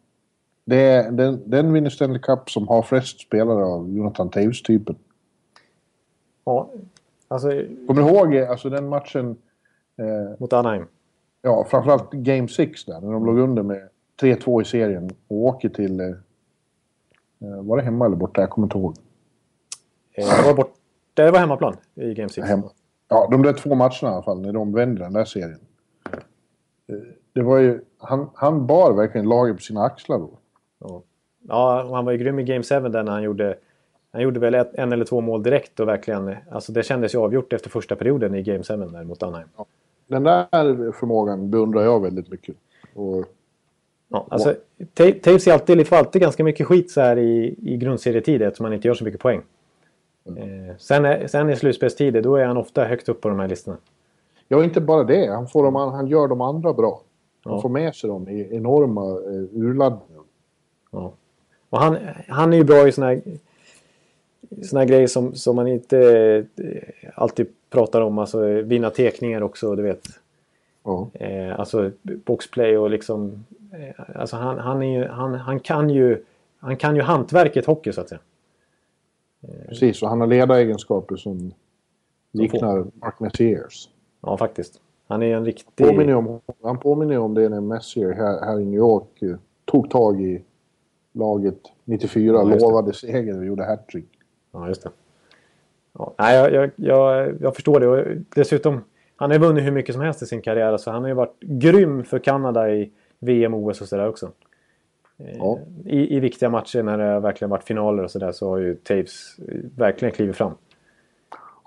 det är den, den vinner Stanley Cup som har flest spelare av Jonathan Taves-typen. Ja, alltså... Kommer du ihåg alltså, den matchen... Eh, mot Anaheim? Ja, framförallt Game 6 där, när de låg under med 3-2 i serien och åker till... Eh, eh, var det hemma eller borta? Jag kommer inte ihåg. Eh, det var, bort, det var hemmaplan i Game 6. Hemma. Ja, de där två matcherna i alla fall, när de vände den där serien. Eh, det var ju... Han, han bar verkligen laget på sina axlar då. Ja. ja, han var ju grym i Game 7 där när han gjorde... Han gjorde väl ett, en eller två mål direkt och verkligen... Alltså det kändes ju avgjort efter första perioden i Game 7 där mot Anaheim. Ja den där förmågan beundrar jag väldigt mycket. Och, ja, alltså, Taves är alltid, får alltid ganska mycket skit så här i, i grundserietid eftersom han inte gör så mycket poäng. Mm. Eh, sen, är, sen i slutspelstider då är han ofta högt upp på de här listorna. Ja, inte bara det. Han, får dem, han gör de andra bra. Han ja. får med sig dem i enorma eh, urladdningar. Ja. Och han, han är ju bra i såna här, såna här grejer som, som man inte eh, alltid pratar om. Alltså vinna tekningar också, du vet. Oh. Eh, alltså boxplay och liksom... Eh, alltså han, han, är ju, han, han, kan ju, han kan ju hantverket hockey så att säga. Eh, Precis, och han har ledaregenskaper som liknar Mark Messiers. Ja, faktiskt. Han är en riktig... Påminner om, han påminner om det när Messier här, här i New York eh, tog tag i laget 94, ja, lovade seger och gjorde hattrick. Ja, just det. Ja, nej, jag, jag, jag, jag förstår det. Och dessutom, han har ju vunnit hur mycket som helst i sin karriär. Så han har ju varit grym för Kanada i VM, OS och sådär också. Eh, ja. I, I viktiga matcher när det verkligen varit finaler och sådär så har ju Taves verkligen klivit fram.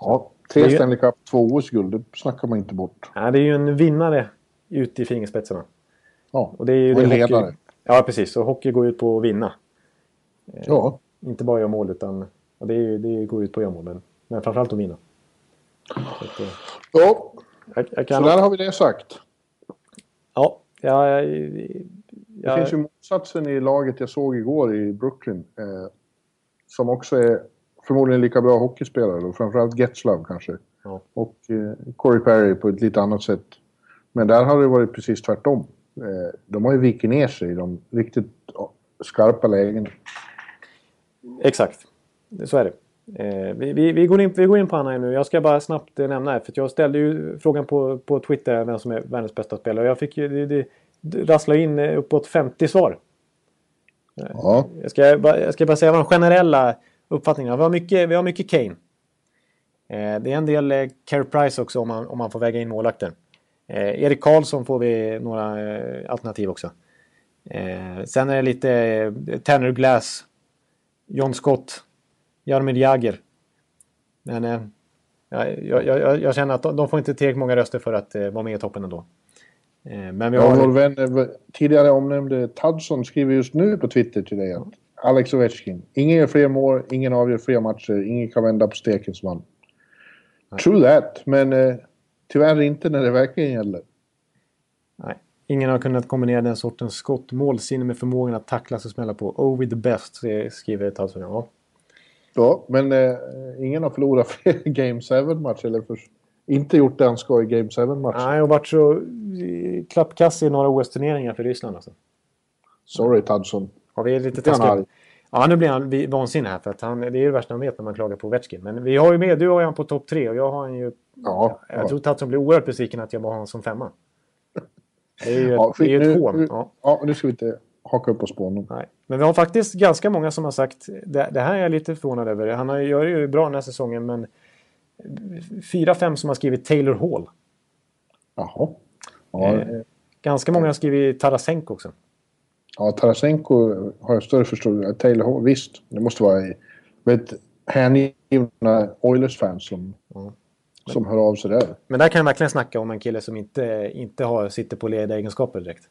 Ja, tre ju... Stanley Cup, två OS-guld, det snackar man inte bort. Ja, det är ju en vinnare ute i fingerspetsarna. Ja, och det är ju och en ledare. Hockey... Ja, precis. Och hockey går ut på att vinna. Ja. Eh, inte bara göra mål utan... Ja, det, är, det går ut på att göra mål, men men framförallt att vinna. Så, ja, jag, jag kan... så där har vi det sagt. Ja, jag, jag, Det finns ju motsatsen i laget jag såg igår i Brooklyn. Eh, som också är förmodligen lika bra hockeyspelare då, framförallt Getzlav kanske. Ja. Och eh, Corey Perry på ett lite annat sätt. Men där har det varit precis tvärtom. Eh, de har ju vikit ner sig i de riktigt skarpa lägena. Exakt, så är det. Eh, vi, vi, vi, går in, vi går in på Anna nu. Jag ska bara snabbt eh, nämna här, för jag ställde ju frågan på, på Twitter vem som är världens bästa spelare. Jag fick ju, det, det, det rasslade in eh, uppåt 50 svar. Ja. Jag, ska bara, jag ska bara säga de generella uppfattningarna. Vi har mycket, vi har mycket Kane. Det är en del eh, Carey Price också om man, om man får väga in målvakten. Eh, Erik Karlsson får vi några eh, alternativ också. Sen är det lite eh, Tanner Glass, John Scott, Jaromir Jagr. Men eh, jag, jag, jag, känner att de, de, får inte tillräckligt många röster för att eh, vara med i toppen ändå. Eh, men vi har... Ja, vår vän, eh, tidigare omnämnde Tadson skriver just nu på Twitter till dig att Alex Ovechkin, ingen gör fler mål, ingen avgör fler matcher, ingen kan vända på steken som han. True that, men eh, tyvärr inte när det verkligen gäller. Nej, ingen har kunnat kombinera den sortens skott, målsinne med förmågan att tacklas och smälla på. Oh with the best, skriver Tadson. Ja. Ja, men eh, ingen har förlorat fler Game 7-matcher. Eller för, inte gjort det han ska i Game 7-matcher. Nej, och varit så klappkass i några OS-turneringar för Ryssland. Alltså. Sorry, Tadson. Ja, vi är lite taskiga. Ja, nu blir han vansinnig här. För att han, det är det värsta han vet när man klagar på Ovechkin. Men vi har ju med, du har ju han på topp tre och jag har han ju... Ja, jag ja. tror Tadson blir oerhört besviken att jag bara har honom som femma. Det är ju ja, ett, det är ett hån. Ja. ja, nu ska vi inte haka upp oss på honom. Nej. Men vi har faktiskt ganska många som har sagt, det, det här är jag lite förvånad över. Han har, gör det ju bra den här säsongen men fyra, fem som har skrivit Taylor Hall. Jaha. Ja. Eh, ganska många har skrivit Tarasenko också. Ja, Tarasenko har jag större förståelse Taylor Hall, visst. Det måste vara vet, hängivna Oilers-fans som, ja. som hör av sig där. Men där kan jag verkligen snacka om en kille som inte, inte har, sitter på ledaregenskaper direkt.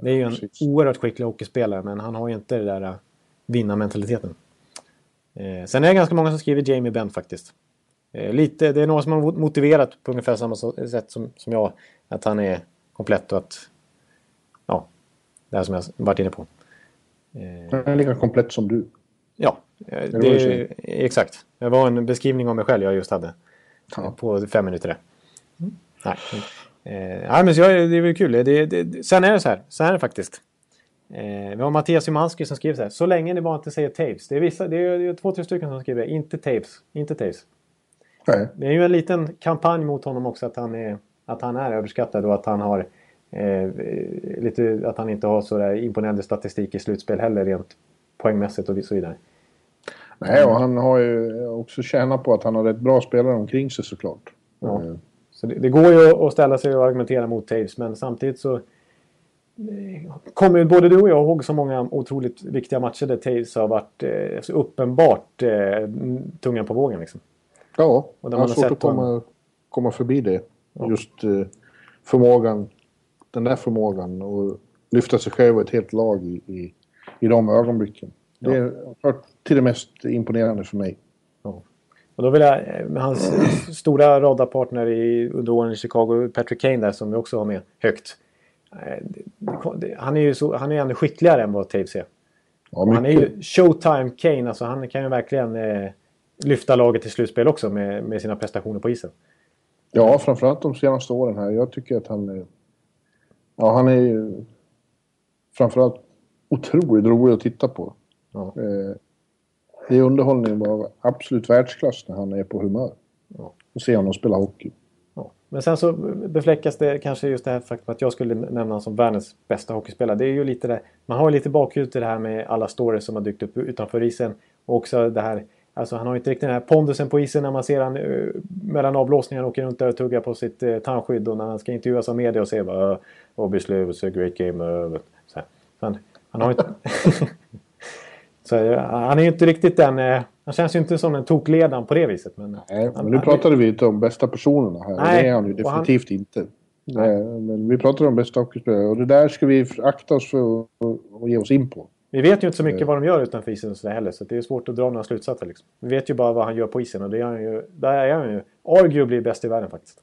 Det är ju en Precis. oerhört skicklig hockeyspelare men han har ju inte det där äh, vinnarmentaliteten. Eh, sen är det ganska många som skriver Jamie Benn faktiskt. Eh, lite, det är några som har motiverat på ungefär samma sätt som, som jag. Att han är komplett och att... Ja, det här som jag varit inne på. Eh, han är lika komplett som du. Ja, eh, det, det exakt. Det var en beskrivning av mig själv jag just hade. Ja. På fem minuter. Mm. Nej. Eh, ja, men så jag, det är väl kul. Det, det, sen är det så här. Så här är det faktiskt. Eh, vi har Mattias Szymanski som skriver så här. Så länge ni bara inte säger tapes. Det är, vissa, det är, det är två, tre stycken som skriver inte tapes. Inte tapes. Nej. Det är ju en liten kampanj mot honom också att han är, att han är överskattad och att han har eh, lite, att han inte har så imponerande statistik i slutspel heller rent poängmässigt och så vidare. Nej, och han har ju också tjänat på att han har rätt bra spelare omkring sig såklart. Ja. Eh, så det, det, går ju att ställa sig och argumentera mot Taves men samtidigt så eh, kommer både du och jag ihåg så många otroligt viktiga matcher där Taves har varit eh, uppenbart eh, tungan på vågen. Liksom. Ja, och man har svårt att komma, komma förbi det. Ja. Just eh, förmågan, den där förmågan att lyfta sig själv och ett helt lag i, i, i de ögonblicken. Det ja. till det mest imponerande för mig. Och då vill jag, med hans stora radarpartner i, under åren i Chicago, Patrick Kane där som vi också har med högt. Eh, han är ju så, han är ännu skickligare än vad Taves är. Ja, han är ju showtime Kane, alltså han kan ju verkligen eh, lyfta laget till slutspel också med, med sina prestationer på isen. Ja, framförallt de senaste åren här. Jag tycker att han är... Ja, han är ju framförallt otroligt rolig att titta på. Ja. Eh, det är underhållning av absolut världsklass när han är på humör. Ja. Och se honom spela hockey. Ja. Men sen så befläckas det kanske just det här faktum att jag skulle nämna honom som världens bästa hockeyspelare. Det är ju lite det, man har ju lite bakhuvudet i det här med alla stories som har dykt upp utanför isen. Och också det här, alltså han har inte riktigt den här pondusen på isen när man ser han uh, mellan avblåsningarna åker runt där och tuggar på sitt uh, tandskydd och när han ska intervjuas av media och säger bara uh, Obviously it was a great game. Uh, så han, han har inte... Så eh, han är ju inte riktigt den... Eh, han känns ju inte som en tokledaren på det viset. Men, nej, men nu pratade vi inte om bästa personerna här. Nej, det är han ju definitivt han, inte. Nej, men vi pratar om bästa hockeyspelare och det där ska vi akta oss för att ge oss in på. Vi vet ju inte så mycket vad de gör utanför isen så heller så det är svårt att dra några slutsatser. Liksom. Vi vet ju bara vad han gör på isen och det är han ju, där är han ju arguably bäst i världen faktiskt.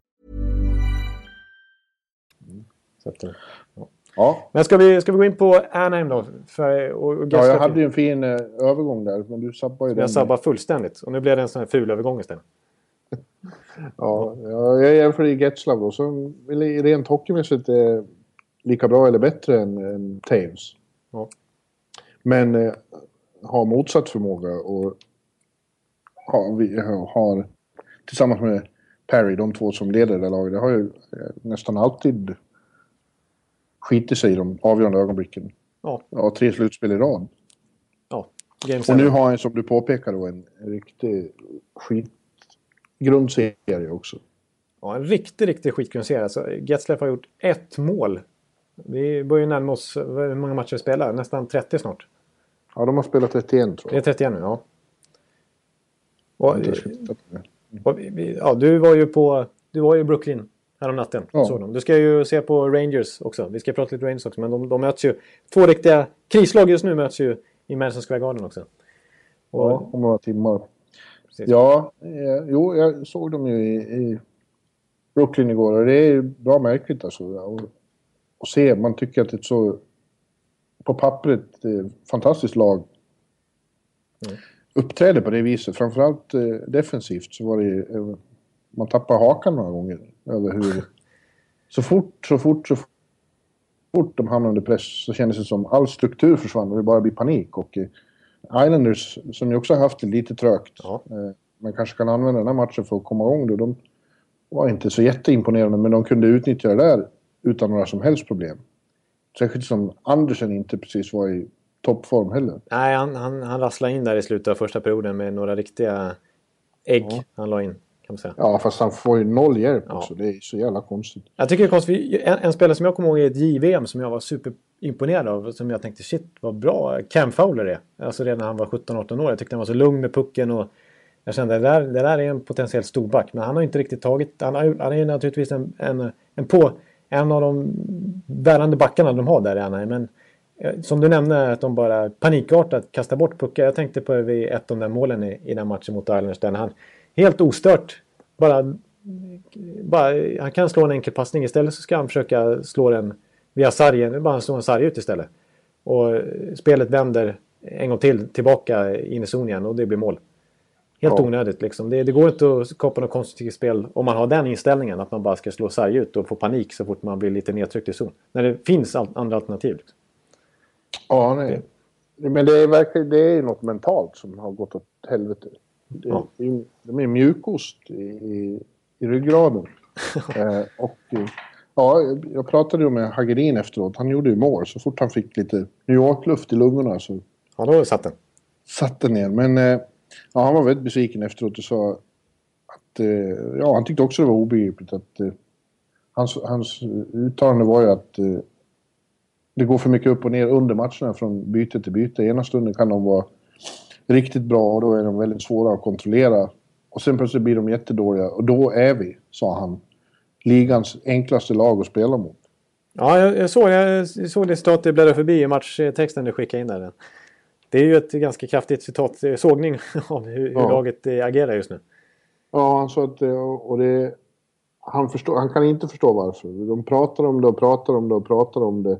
att, eh, Ja. men ska vi, ska vi gå in på Anaheim då? För, och, och ja, jag hade ju en fin eh, övergång där, men du sabbar ju den. Jag sabbar fullständigt. Och nu blev det en sån här ful övergång istället. Ja, ja, jag jämför i Getzlav då, som rent hockeymässigt är lika bra eller bättre än, än Taves. Ja. Men eh, har motsatt förmåga och har, vi, har tillsammans med Perry, de två som leder det laget, det har ju eh, nästan alltid skitit sig i de avgörande ögonblicken. Ja, Ja, tre slutspel i rad. ja. Och nu har han som du påpekar då en riktig skitgrundserie också. Ja, en riktig, riktig skitgrundserie. Alltså, Getzlaff har gjort ett mål. Vi börjar ju närma oss hur många matcher vi spelar. Nästan 30 snart. Ja, de har spelat 31 tror Det är jag. 31 nu, ja. Och, Jag och vi, ja, du var ju på du var ju i Brooklyn härom natten. Ja. Såg. Du ska ju se på Rangers också. Vi ska prata lite Rangers också. Men de, de möts ju. Två riktiga krislag just nu möts ju i Madison Square Garden också. Och, Ja, om några timmar. precis. Ja, eh, jo, jag såg dem ju i, i Brooklyn igår och det är ju bra märkligt alltså. Och, och se, man tycker att det är ett så på pappret eh, fantastiskt lag Mm. uppträder på det viset. Framförallt eh, defensivt så var det ju, eh, man tappar hakan några gånger över hur så fort, så fort, så fort de hamnade under press så kändes det som all struktur försvann och det bara blir panik. Och eh, Islanders, som ju också har haft det lite trögt, Ja. eh, men kanske kan använda den här matchen för att komma igång då. De var inte så jätteimponerande, men de kunde utnyttja det där utan några som helst problem. Särskilt som Andersen inte precis var i toppform heller. Nej, han, han, han rasslade in där i slutet av första perioden med några riktiga ägg Ja. han la in. Man säga. Ja, fast han får ju noll hjälp Ja. också. Det är så jävla konstigt. Jag tycker det är konstigt. En, en spelare som jag kommer ihåg i ett JVM som jag var superimponerad av. Som jag tänkte shit vad bra Cam Fowler är. Alltså redan när han var 17-18 år. Jag tyckte han var så lugn med pucken. Och jag kände det där, det där är en potentiell storback. Men han har inte riktigt tagit. Han, har, han är naturligtvis en, en, en, på, en av de bärande backarna de har där i Anaheim. Men eh, som du nämnde att de bara panikartat kastar bort puckar. Jag tänkte på vid ett av de där målen i, i den matchen mot Islanders. Där han helt ostört bara bara, han kan slå en enkel passning. Istället så ska han försöka slå den via sargen. Bara slå en sarg ut istället. Och spelet vänder en gång till tillbaka in i zon igen och det blir mål. Helt Ja. onödigt liksom. Det, det går inte att skapa något konstruktivt spel om man har den inställningen. Att man bara ska slå sarg ut och få panik så fort man blir lite nedtryckt i zon. När det finns all, andra alternativ. Liksom. Ja, nej. Men det är verkligen det är något mentalt som har gått åt helvete. Det, Ja. de är mjukost i, i, i ryggraden. eh, och eh, ja, jag pratade ju med Hagerin efteråt. Han gjorde ju mål. Så fort han fick lite New York-luft i lungorna så Ja, då satt den. satt den ner. Men eh, ja, han var väldigt besviken efteråt och sa att eh, ja, han tyckte också det var obegripligt att eh, hans, hans uttalande var ju att eh, det går för mycket upp och ner under matcherna från byte till byte. Ena stunden kan de vara riktigt bra och då är de väldigt svåra att kontrollera. Och sen plötsligt blir de jättedåliga och då är vi, sa han, ligans enklaste lag att spela mot. Ja, jag, jag, såg, jag såg det citat jag bläddrade förbi i matchtexten du skickade in där. Det är ju ett ganska kraftigt citat, sågning av hur, hur Ja. laget eh, agerar just nu. Ja, han sa att eh, och det, han, förstår, han kan inte förstå varför. De pratar om det och pratar om det och pratar om det.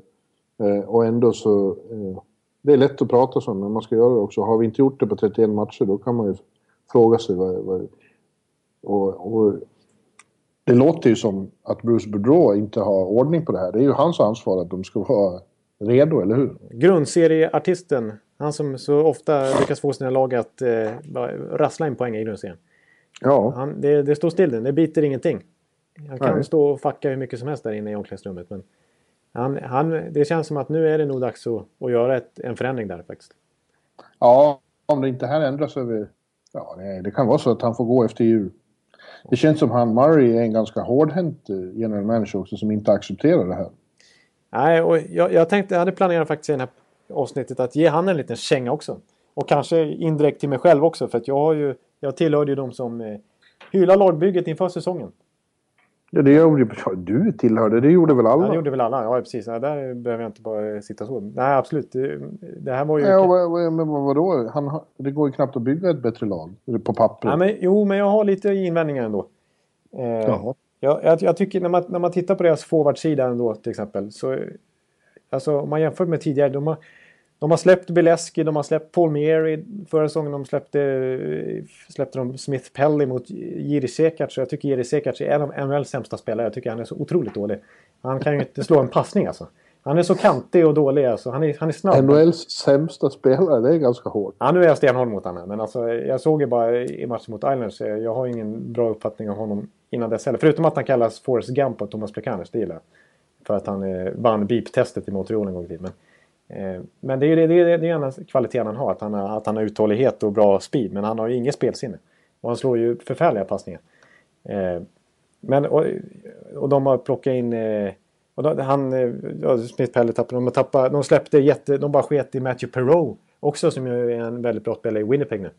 Eh, och ändå så... Det är lätt att prata så, men man ska göra det också. Har vi inte gjort det på 31 matcher, då kan man ju fråga sig vad... vad och, och det låter ju som att Bruce Boudreau inte har ordning på det här. Det är ju hans ansvar att de ska vara redo, eller hur? Grundserieartisten, han som så ofta lyckas få sina lag att eh, rassla in poäng i grundserien. Ja, Han, det, det står still det biter ingenting. Han kan Nej. stå och facka hur mycket som helst där inne i omklädningsrummet. Men han, han, det känns som att nu är det nog dags att, att göra ett, en förändring där faktiskt. Ja, om det inte här ändras över... Ja, det, det kan vara så att han får gå efter jul. Det känns som han Murray är en ganska hårdhänt eh, general manager också som inte accepterar det här. Nej, och jag, jag tänkte, jag hade planerat faktiskt i den här avsnittet att ge han en liten känga också. Och kanske indirekt till mig själv också för att jag har ju, jag tillhörde ju de som eh, hyllar lagbygget inför säsongen. Ja, det gjorde du tillhörde, det gjorde väl alla? Ja, det gjorde väl alla, ja precis. Ja, där behöver jag inte bara sitta så. Nej, absolut. Det, det här var ju... Ja, vad, men vadå? Han, det går ju knappt att bygga ett bättre lag på papper. Ja, men, jo, men jag har lite invändningar ändå. Eh, ja. jag, jag, tycker när man, när man tittar på deras forwardsida ändå till exempel. Så, alltså om man jämför med tidigare. De har, de har släppt Bileski, de har släppt Paul Meary. Förra säsongen de släppte, släppte de Smith Pelly mot Jiri Sekac. Jag tycker Jiri Sekac är en av NHLs sämsta spelare. Jag tycker han är så otroligt dålig. Han kan ju inte slå en passning alltså. Han är så kantig och dålig alltså. Han är, han är snabb. NHLs sämsta spelare, det är ganska hårt. Ja, nu är jag stenhård mot honom. Men alltså, jag såg ju bara i matchen mot Islanders. Jag har ingen bra uppfattning om honom innan dess heller. Förutom att han kallas Forrest Gump av Thomas Plekanec. Det gillar jag. För att han eh, vann beep-testet i Montreal en gång i tiden. Eh, men det är ju det, det, det är kvaliteten han har att, han har. att han har uthållighet och bra speed. Men han har ju inget spelsinne. Och han slår ju förfärliga passningar. Eh, men, och, och de har plockat in... Eh, och då, han, ja, Smith Pellet tappade, de, tappade, de släppte jätte... De bara sket i Matthew Perreault. Också som ju är en väldigt bra spelare i Winnipeg nu.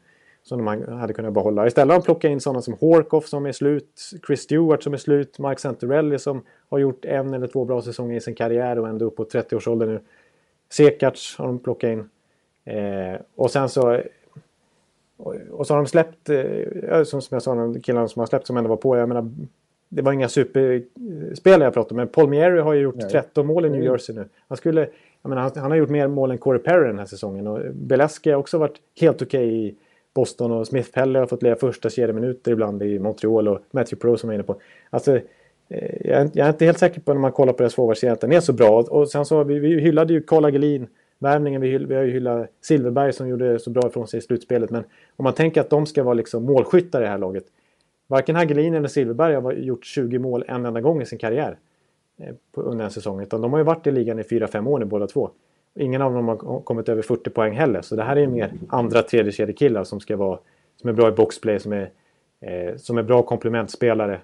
Som de hade kunnat behålla. Istället har de plockat in sådana som Horkoff som är slut. Chris Stewart som är slut. Mike Santorelli som har gjort en eller två bra säsonger i sin karriär och ändå upp på 30-årsåldern nu. Sekac har de plockat in. Eh, och sen så... Och, och, så har de släppt, eh, som, som jag sa, de killarna som har släppt som ändå var på. Jag menar, det var inga superspelare jag pratade om, men Paul Mieri har ju gjort Nej. 13 mål i New Jersey nu. Han, skulle, jag menar, han, han, har gjort mer mål än Corey Perry den här säsongen. Och Beleski har också varit helt okej okay i Boston och Smith Pelle har fått leva första kedjeminuter ibland i Montreal och Matthew Pro som var inne på. Alltså, Eh, jag är, jag är inte helt säker på när man kollar på deras forwardsida att den är så bra. Och sen så vi, vi hyllade ju Karl Agelin värvningen. Vi, vi har ju hyllat Silverberg som gjorde så bra ifrån sig i slutspelet. Men om man tänker att de ska vara liksom målskyttar i det här laget. Varken Hagelin eller Silverberg har gjort 20 mål en enda gång i sin karriär. Eh, under en säsong. Utan de har ju varit i ligan i 4-5 år nu båda två. Ingen av dem har kommit över 40 poäng heller. Så det här är ju mer andra tredje kedjekillar som ska vara som är bra i boxplay, som är, eh, som är bra komplementspelare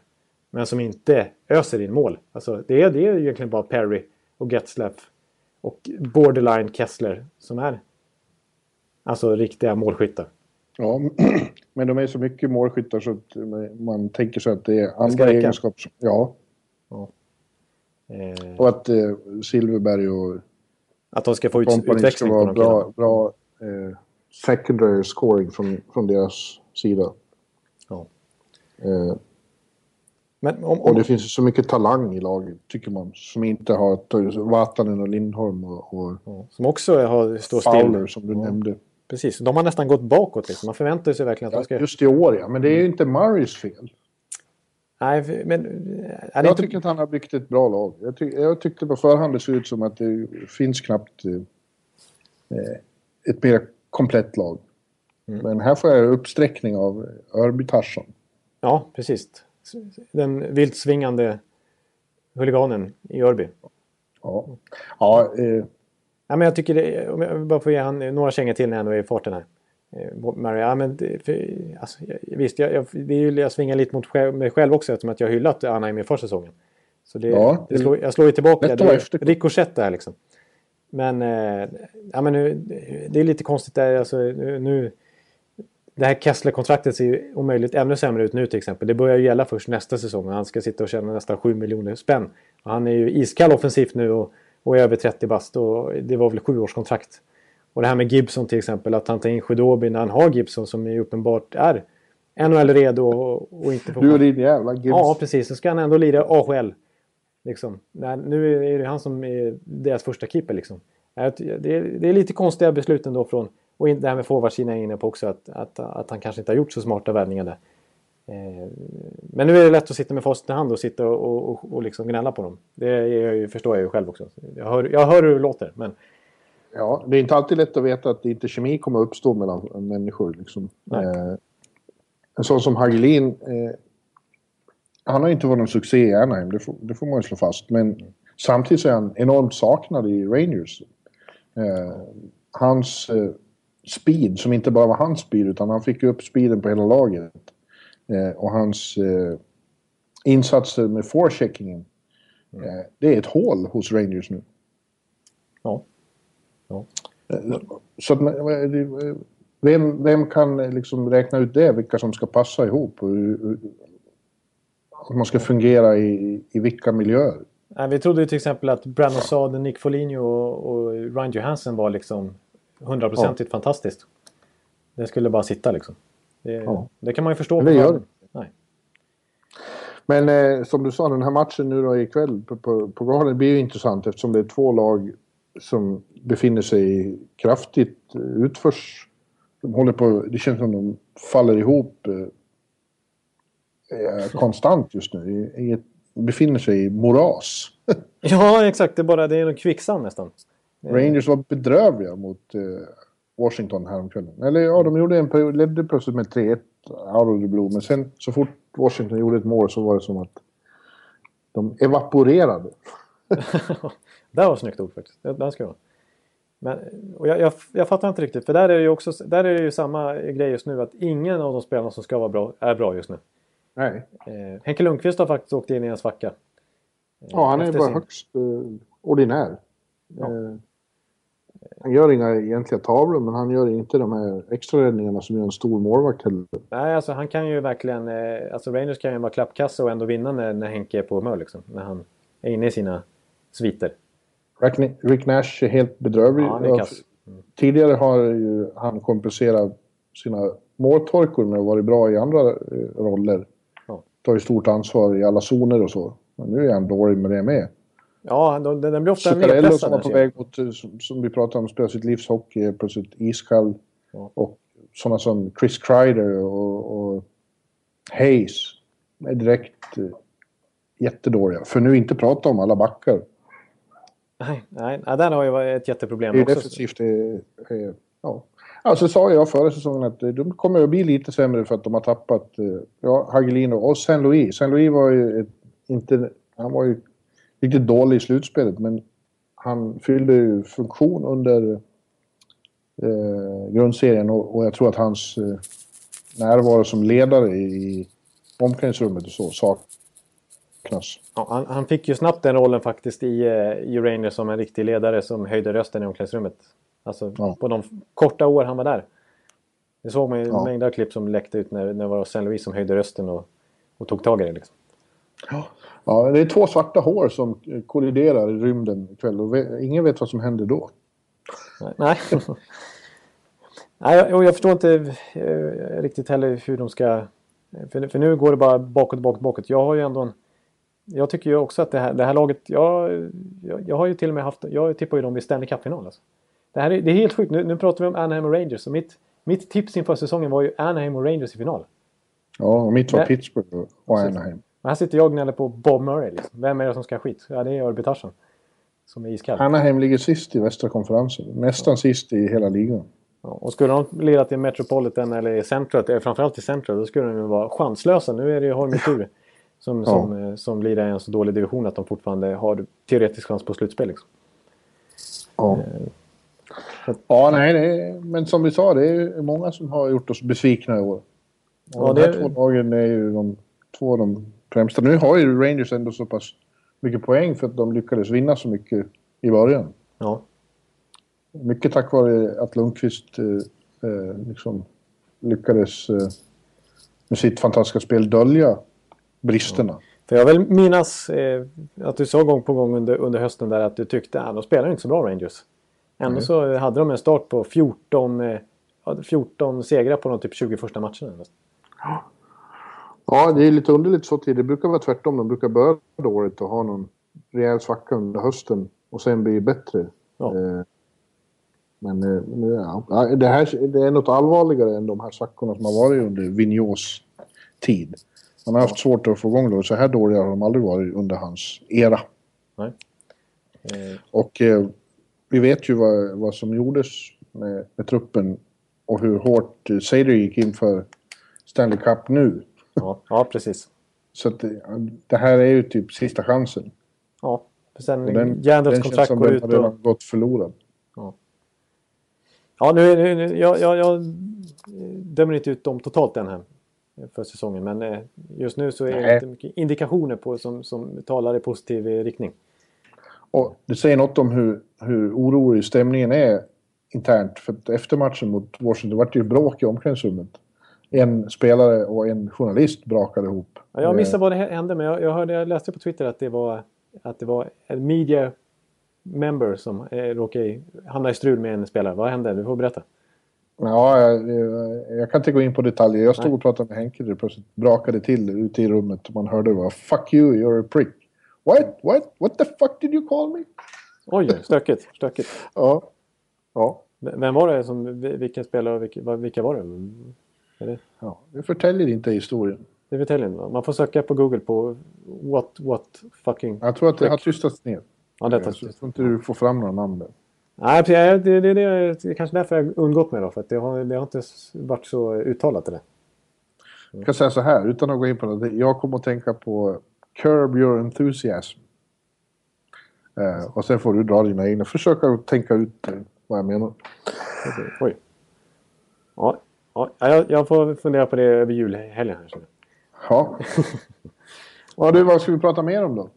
men som inte öser in mål. Alltså, det, är, det är egentligen bara Perry och Getzlaff och borderline Kessler som är alltså riktiga målskyttar. Ja, men de är så mycket målskyttar så att man tänker sig att det är andra egenskaper. Ja. ja. Eh, och att eh, Silverberg och att de ska få ut, utväxling ska vara bra, bra eh, secondary scoring från, från deras sida. Ja. Eh, men om, om... Och det finns så mycket talang i laget, tycker man. Som inte har Vatanen och Lindholm och... och ja, som också har stått Fowler, som du ja. nämnde. Precis, de har nästan gått bakåt. Liksom. Man förväntar sig verkligen att ja, de ska... Just i år, ja. Men det är ju inte Murrays fel. Nej, men... jag inte... tycker att han har byggt ett bra lag. Jag, tyck, jag tyckte på förhand det såg ut som att det finns knappt eh, ett mer komplett lag. Mm. Men här får jag uppsträckning av Örby Tarzan. Ja, precis den vilt svingande huliganen i Örby. Ja. ja eh. ja men jag tycker det, om jag bara får ge han några kängor till när ändå är i farten här. Eh, Murray, ja, men för, alltså, visst, jag, jag, det är ju, jag svingar lite mot mig själv också eftersom att jag hyllat Anaheim i försäsongen. Så det, ja, det slår, jag slår ju tillbaka. Det är rikoschett där liksom. Men, eh, ja, men nu, det är lite konstigt där. Alltså, nu, nu det här Kessler-kontraktet ser ju omöjligt ännu sämre ut nu till exempel. Det börjar ju gälla först nästa säsong och han ska sitta och tjäna nästan 7 miljoner spänn. Och han är ju iskall offensivt nu och, och är över 30 bast och det var väl sjuårskontrakt. Och det här med Gibson till exempel, att han tar in Sjödobi när han har Gibson som ju uppenbart är NHL-redo och, och inte får... Du och din jävla Gibson. Ja, precis. Så ska han ändå lira AHL. Liksom. Nu är det han som är deras första keeper liksom. Det är, det är lite konstiga beslut ändå från och det här med forwardsidan är inne på också att, att, att han kanske inte har gjort så smarta värvningar där. Eh, men nu är det lätt att sitta med facit i hand och sitta och, och, och liksom gnälla på dem. Det jag förstår jag ju själv också. Jag hör, jag hör hur det låter. Men... Ja, det är inte alltid lätt att veta att inte kemi kommer att uppstå mellan människor. Liksom. Eh, en sån som Hagelin, eh, han har inte varit någon succé i Anaheim, det får, det får man ju slå fast. Men mm. samtidigt är han enormt saknad i Rangers. Eh, hans eh, speed som inte bara var hans speed utan han fick upp speeden på hela laget. Eh, och hans eh, insatser med forecheckingen. Mm. Eh, det är ett hål hos Rangers nu. Ja. ja. Så att, vem, vem kan liksom räkna ut det, vilka som ska passa ihop? Och hur, hur man ska fungera i, i vilka miljöer? vi trodde ju till exempel att Brandon Saad, Nick Foligno och, och Ryan Johansson var liksom hundraprocentigt ja. fantastiskt. Det skulle bara sitta liksom. Det, ja. det kan man ju förstå. Det gör. Nej. Men eh, som du sa, den här matchen nu då ikväll på, på, på Garden blir ju intressant eftersom det är två lag som befinner sig kraftigt utförs. De håller på, det känns som de faller ihop eh, eh konstant just nu. I, i ett, befinner sig i moras. ja, exakt. Det är bara det är en kvicksand nästan. Rangers var bedrövliga mot eh, Washington häromkvällen. Eller ja, de gjorde en period, ledde plötsligt med 3-1 out of the blue. Men sen så fort Washington gjorde ett mål så var det som att de evaporerade. det var snyggt ord faktiskt. Det ska jag men, och jag, jag, jag, fattar inte riktigt, för där är det ju också där är det ju samma grej just nu att ingen av de spelarna som ska vara bra är bra just nu. Nej. Eh, Henke Lundqvist har faktiskt åkt in i en svacka. Eh, ja, han är bara sin... högst eh, ordinär. Ja. Eh, han gör inga egentliga tavlor, men han gör inte de här extra räddningarna som gör en stor målvakt heller. Nej, alltså han kan ju verkligen... Eh, alltså Rangers kan ju vara klappkassa och ändå vinna när, när Henke är på humör liksom. När han är inne i sina sviter. Rick Nash är helt bedrövlig. Ja, är mm. Tidigare har ju han kompenserat sina måltorkor med att vara bra i andra eh, roller. Ja. Tar ju stort ansvar i alla zoner och så. Men nu är han dålig med det med. Ja, den, den blir ofta Zuccarello som var på väg mot, eh, som, som vi pratade om, spela sitt livs hockey, är plötsligt iskall. Ja. Och sådana som Chris Kreider och, och Hayes är direkt eh, jättedåliga. För nu inte prata om alla backar. Nej, nej, nej där har ju ett jätteproblem det är också. Defensivt är, är, ja. Alltså sa jag förra säsongen att de kommer att bli lite sämre för att de har tappat eh, ja, Hagelino och Saint Louis. Saint Louis var ju ett, inte... Han var ju riktigt dålig i slutspelet men han fyllde ju funktion under eh, grundserien och, och, jag tror att hans eh, närvaro som ledare i omklädningsrummet och så saknas. Ja, han, han, fick ju snabbt den rollen faktiskt i, eh, i Rangers som en riktig ledare som höjde rösten i omklädningsrummet. Alltså ja. på de korta år han var där. Det såg man ju ja. mängder av klipp som läckte ut när, när det var Saint Louis som höjde rösten och, och tog tag i det. Liksom. Ja. Ja, det är två svarta hår som kolliderar i rymden ikväll och ingen vet vad som händer då. Nej. Nej, och jag förstår inte eh, riktigt heller hur de ska... För, nu går det bara bakåt, bakåt, bakåt. Jag har ju ändå en jag tycker ju också att det här, det här laget, jag, jag, jag, har ju till och med haft, jag tippar ju dem i Stanley Cup-final. Alltså. Det, här är, det är helt sjukt, nu, nu pratar vi om Anaheim och Rangers och mitt, mitt tips inför säsongen var ju Anaheim och Rangers i final. Ja, och mitt var Pittsburgh och Anaheim. Och här sitter jag och gnäller på Bob Murray. Liksom. Vem är det som ska ha skit? Ja, det är Örby. Som är iskall. Anaheim ligger sist i västra konferensen. Nästan ja. sist i hela ligan. Ja, och skulle de lira till Metropolitan eller i centret, eh, framförallt i centret, då skulle de ju vara chanslösa. Nu är det ju Holm tur. Som, ja. som, eh, som blir en så dålig division att de fortfarande har teoretisk chans på slutspel. Liksom. Ja. Eh, ja, nej, är, men som vi sa, det är många som har gjort oss besvikna i år. Och ja, de här det... två lagen är ju de två de främsta. Nu har ju Rangers ändå så pass mycket poäng för att de lyckades vinna så mycket i början. Ja. Mycket tack vare att Lundqvist eh, eh liksom lyckades eh, med sitt fantastiska spel dölja bristerna. Ja. För jag vill minnas eh, att du sa gång på gång under, under hösten där att du tyckte att ah, de spelar inte så bra Rangers. Ändå mm. så hade de en start på 14, eh, 14 segrar på de typ 20 första matcherna. Ja. Ja, det är lite underligt så tid. Det brukar vara tvärtom. De brukar börja dåligt och ha någon rejäl svacka under hösten och sen bli bättre. Ja. Eh, men eh, ja, det, här, det är något allvarligare än de här svackorna som har varit under Vigneaus tid. Han har haft svårt att få igång det. Så här dåliga har de aldrig varit under hans era. Nej. Eh. Och eh, vi vet ju vad, vad som gjordes med, med truppen och hur hårt eh, Seider gick in för Stanley Cup nu. Ja, ja precis. Så att det, det, här är ju typ sista chansen. Ja, för sen den, Järndals kontrakt går ut. Den har redan gått förlorad. Ja, ja nu, nu, nu jag, jag, jag dömer inte ut dem totalt än här för säsongen. Men eh, just nu så är det inte mycket indikationer på som, som talar i positiv riktning. Och det säger något om hur, hur orolig stämningen är internt. För att efter matchen mot Washington var det ju bråk i omklädningsrummet. En spelare och en journalist brakade ihop. Ja, jag missade vad det hände, men jag, jag, hörde, jag läste på Twitter att det var, att det var en media member som eh, råkade hamna i strul med en spelare. Vad hände? Du får berätta. Ja, jag, jag, kan inte gå in på detaljer. Jag stod och pratade med Henke och plötsligt brakade till ute i rummet och man hörde bara “Fuck you, you're a prick”. What? What? What the fuck did you call me? Oj, stökigt. stökigt. ja. ja. Vem var det som, vilken spelare och vilka, vilka var det? Det? Ja, det förtäljer inte historien. Det förtäljer inte. Man får söka på Google på what, what fucking... Jag tror att det har tystats ner. Ja, det har Jag tror inte du får fram några namn där. Nej, det, det, det, det är kanske därför jag har undgått mig då. För att det, har, det har inte varit så uttalat det. Jag kan säga så här, utan att gå in på det. Jag kommer att tänka på Curb Your Enthusiasm. Eh, och sen får du dra dina egna. Försöka tänka ut vad jag menar. Oj. Ja, ja jag, jag får fundera på det över julhelgen. Här, ja. ja du, vad ska vi prata mer om då?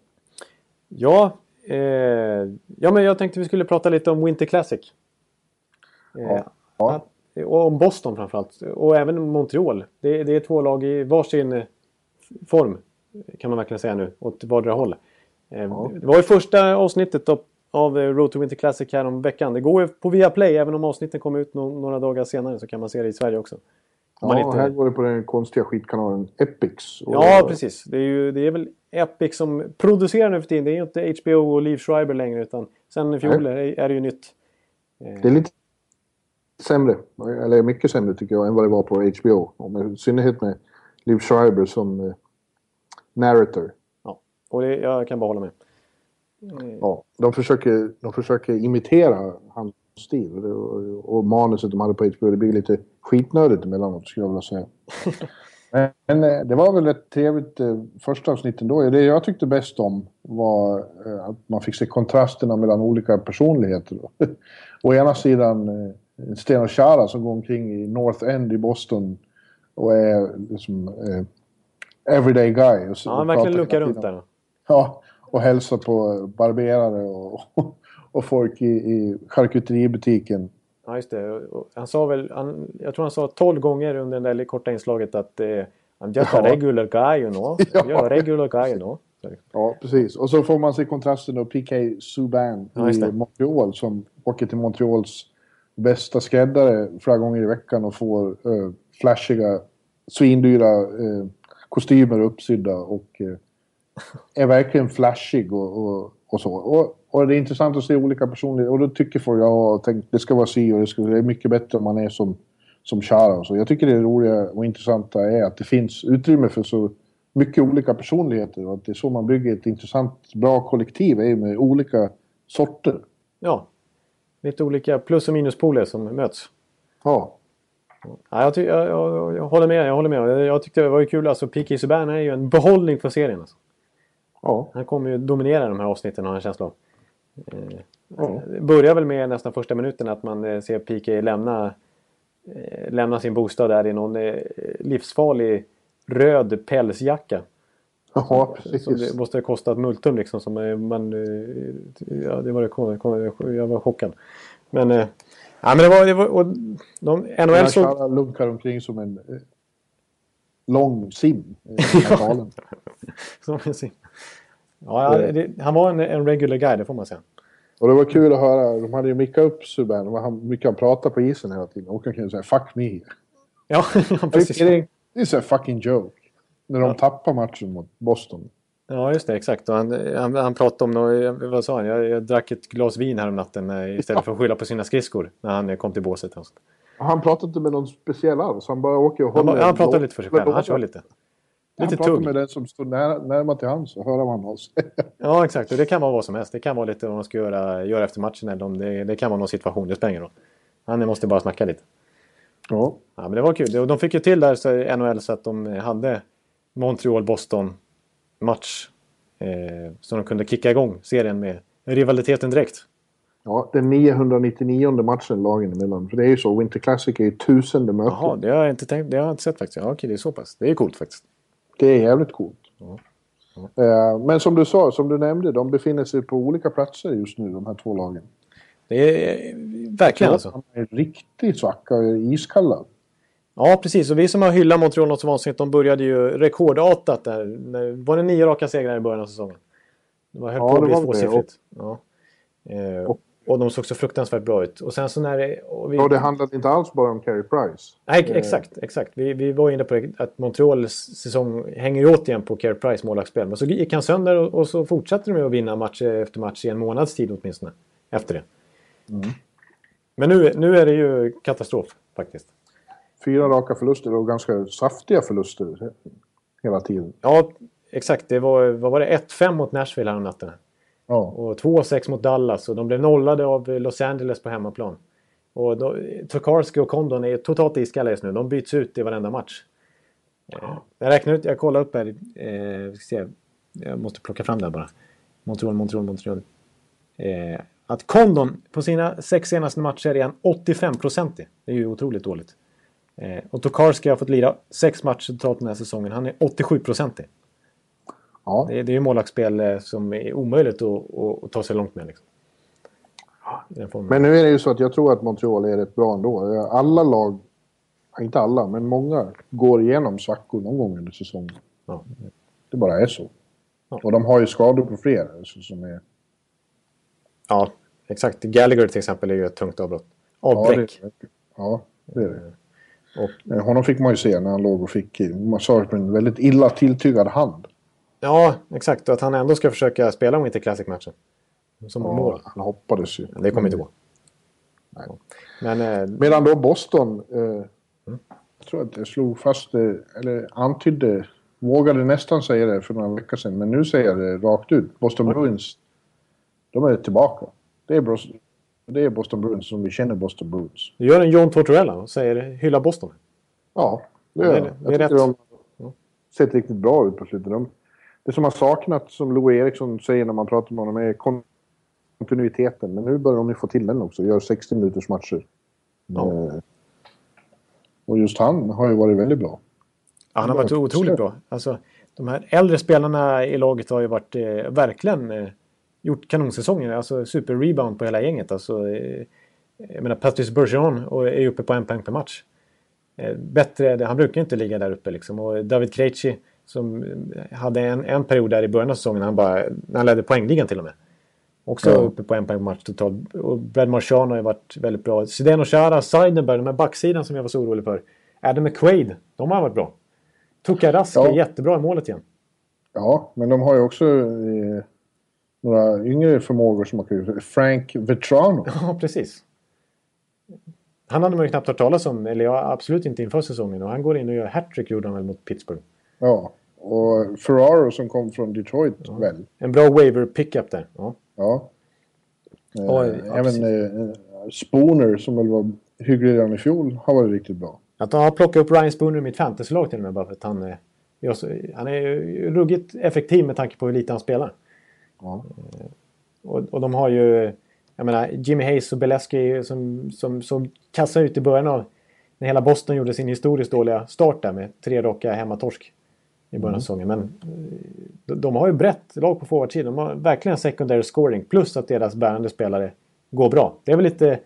Ja, eh, ja men jag tänkte vi skulle prata lite om Winter Classic. Eh, ja. ja. Och om Boston framförallt. Och även Montreal. Det, det är två lag i varsin form. Kan man verkligen säga nu. Åt vardera håll. Eh, ja. Det var ju första avsnittet av, av Road to Winter Classic här om veckan. Det går ju på Viaplay. Även om avsnitten kommer ut några dagar senare så kan man se det i Sverige också. Ja, inte... här går det på den konstiga skitkanalen Epix. Och... Ja, precis. Det är, ju, det är väl Epic som producerar nu för tiden. Det är ju inte HBO och Liv Schreiber längre utan sen i fjol är, är det ju nytt. Det är lite sämre, eller mycket sämre tycker jag, än vad det var på HBO. I synnerhet med Liv Schreiber som eh, narrator. Ja, och det, jag kan bara hålla med. Ja, de försöker, de försöker imitera hans stil och, och manuset de hade på HBO. Det blir lite skitnödigt emellanåt skulle jag vilja säga. Men eh, det var väl ett trevligt eh, första avsnitt ändå. Det jag tyckte bäst om var eh, att man fick se kontrasterna mellan olika personligheter. Å ena sidan Sten och Chara som går omkring i North End i Boston och är liksom everyday guy. Och, ja, han verkligen luckar runt där. Ja, och hälsar på barberare och, och folk i, i charkuteributiken. Ja, just det. Han sa väl, han, jag tror han sa 12 gånger under det där korta inslaget att eh, I'm just a regular guy, you know. ja. You're a regular guy, you know. Ja, precis. Och så får man se kontrasten då PK Subban ja, i Montreal som åker till Montreals bästa skräddare flera gånger i veckan och får eh, flashiga, svindyra eh, kostymer uppsydda och eh, är verkligen flashig och, och, och så. Och, och, det är intressant att se olika personligheter och då tycker folk, ja, tänk, det ska vara si och det, ska, det är mycket bättre om man är som, som Chara och så. Jag tycker det roliga och intressanta är att det finns utrymme för så mycket olika personligheter och att det är så man bygger ett intressant, bra kollektiv, är med olika sorter. Ja, lite olika plus och minuspoler som möts. Ja. Ja, jag, jag, jag, jag, håller med. Jag håller med. Jag tyckte det var kul. Alltså, P.K. Subban är ju en behållning för serien. Alltså. Ja. Han kommer ju dominera de här avsnitten har jag en känsla av. Eh, ja. Det börjar väl med nästan första minuten att man eh, ser P.K. lämna, eh, lämna sin bostad där i någon eh, livsfarlig röd pälsjacka. Ja, precis. Som det måste ha kostat multum liksom. Som man, eh, ja, det var det, jag var chockad. Men, eh, ja, men det var... Det var och de, NHL så... lunkar omkring som en eh, lång sim. som en sim. Ja, det, han var en, en regular guy, det får man säga. Och det var kul att höra. De hade ju mickat upp Subban. Han, mycket han pratade på isen hela tiden. Och han kunde säga 'fuck me'. Ja, precis. Det är en fucking joke. När de ja. tappar matchen mot Boston. Ja, just det. Exakt. Och han, han, han pratade om något, vad sa han? Jag, jag drack ett glas vin här om natten eh, istället för att skylla på sina skridskor när han kom till båset. Han pratade inte med någon speciell alls. Han bara åker och håller... Han, han pratade lite för sig själv. Han kör lite. Lite han pratar med den som står nära, närmare till hands och hör vad han har Ja, exakt. Och det kan vara vad som helst. Det kan vara lite vad man ska göra, göra efter matchen eller om det, det kan vara någon situation. Det spelar ingen roll. Han måste bara snacka lite. Ja. ja men det var kul. De fick ju till där så NHL så att de hade Montreal-Boston match. Eh, så de kunde kicka igång serien med rivaliteten direkt. Ja, den 999 matchen lagen emellan. För det är ju så, Winter Classic är ju tusende möten. Jaha, det har jag inte, tänkt, det har jag inte sett faktiskt. Ja, okej, det är så pass. Det är coolt faktiskt. Det är jävligt coolt. Ja. Ja. Eh, men som du sa, som du nämnde, de befinner sig på olika platser just nu, de här två lagen. Det är verkligen alltså. Han är riktigt svacka och iskalla. Ja, precis. Och vi som har hyllat Montreal något så vansinnigt, de började ju rekordartat där. Var det nio raka segrar i början av säsongen? Det var höll Ja, på att bli tvåsiffrigt. Ja. Eh, och, och de såg så fruktansvärt bra ut. Och sen så när det... Och vi, Och det handlade inte alls bara om Carey Price. Nej, exakt. exakt. Vi, vi var inne på det, att Montreals säsong hänger återigen på Carey Price målvaktsspel. Men så gick han sönder och, och så fortsatte de med att vinna match efter match i en månads tid åtminstone. Efter det. Men nu, nu är det ju katastrof faktiskt. Fyra raka förluster och ganska saftiga förluster hela tiden. Ja, exakt. Det var, vad var det? 1-5 mot Nashville här om natten. Ja. Och 2-6 mot Dallas. Och de blev nollade av Los Angeles på hemmaplan. Och då, Tokarski och Condon är totalt iskalla just nu. De byts ut i varenda match. Ja. Jag räknar ut, jag kollar upp här. Eh, se. Jag måste plocka fram det här bara. Montreal, Montreal, Montreal. Eh, att Condon på sina sex senaste matcher är han 85-procentig. Det är ju otroligt dåligt. Eh, och Tokarski har fått lira sex matcher totalt den här säsongen. Han är 87-procentig ja. Det, är- det är ju målvaktsspel eh, som är omöjligt att, att, ta sig långt med. Liksom. Men nu är det ju så att jag tror att Montreal är rätt bra ändå. Alla lag, ja, inte alla, men många går igenom svackor någon gång under säsongen. ja. Det bara är så. Ja. Och de har ju skador på flera. Så, som är, ja, exakt. Gallagher till exempel är ju ett tungt avbrott. ja, Avbräck. det, ja, det är det. Och, Eh, Honom fick man ju se när han låg och fick massage med en väldigt illa tilltygad hand. Ja, exakt. Och att han ändå ska försöka spela Winter Classic-matchen. Som mål. Ja, han hoppades ju. Det kommer inte gå. Nej. Men eh, Medan då Boston, eh, Mm. jag tror att jag slog fast det, eller antydde, vågade nästan säga det för några veckor sedan, men nu säger jag det rakt ut. Boston Bruins, de är tillbaka. Det är, Bros, det är Boston Bruins som vi känner Boston Bruins. du gör en John Tortorella och säger hylla Boston. Ja, det gör är- jag. det är Jag rätt. de sett riktigt bra ut på slutet. De, det som har saknats, som Louis Eriksson säger när man pratar med honom, är kontinuiteten. Men nu börjar de ju få till den också. Gör 60 minuters matcher. Ja. Eh, och just han har ju varit väldigt bra. Ja, han har varit otroligt bra. Alltså, de här äldre spelarna i laget har ju varit eh, verkligen eh, gjort kanonsäsonger. Alltså super-rebound på hela gänget. Alltså, eh, jag menar, Patrice Bergeron och är uppe på en poäng per match. Eh, bättre, han brukar inte ligga där uppe liksom. Och David Krejci som hade en, en period där i början av säsongen han bara, när han ledde poängligan till och med. Också Ja. uppe på en poäng per match totalt. Och Brad Marchand har ju varit väldigt bra. Zdeno Chara, Seidenberg, de här backsidan som jag var så orolig för. Adam McQuaid, de har varit bra. Tuka Rask Ja. är jättebra i målet igen. Ja, men de har ju också eh, några yngre förmågor som kan ju Frank Vetrano. Ja, precis. Han hade man ju knappt hört talas om, eller ja, absolut inte inför säsongen. Och han går in och gör hattrick gjorde han väl mot Pittsburgh. Ja. Och Ferraro som kom från Detroit väl. En bra waiver pickup där. Ja. Ja. Eh, ja, även eh, Spooner som väl var hygglig redan i fjol har varit riktigt bra. Att ha plockat upp Ryan Spooner i mitt fantasylag till och med bara för att han, eh, är han är ruggigt effektiv med tanke på hur lite han spelar. Ja. Och, och de har ju, jag menar, Jimmy Hayes och Beleski som, som, som kassade ut i början av när hela Boston gjorde sin historiskt dåliga start där med tre raka hemmatorsk i början av säsongen. Men eh, de, har ju brett lag på forwardsidan. De har verkligen secondary scoring plus att deras bärande spelare går bra. Det är väl lite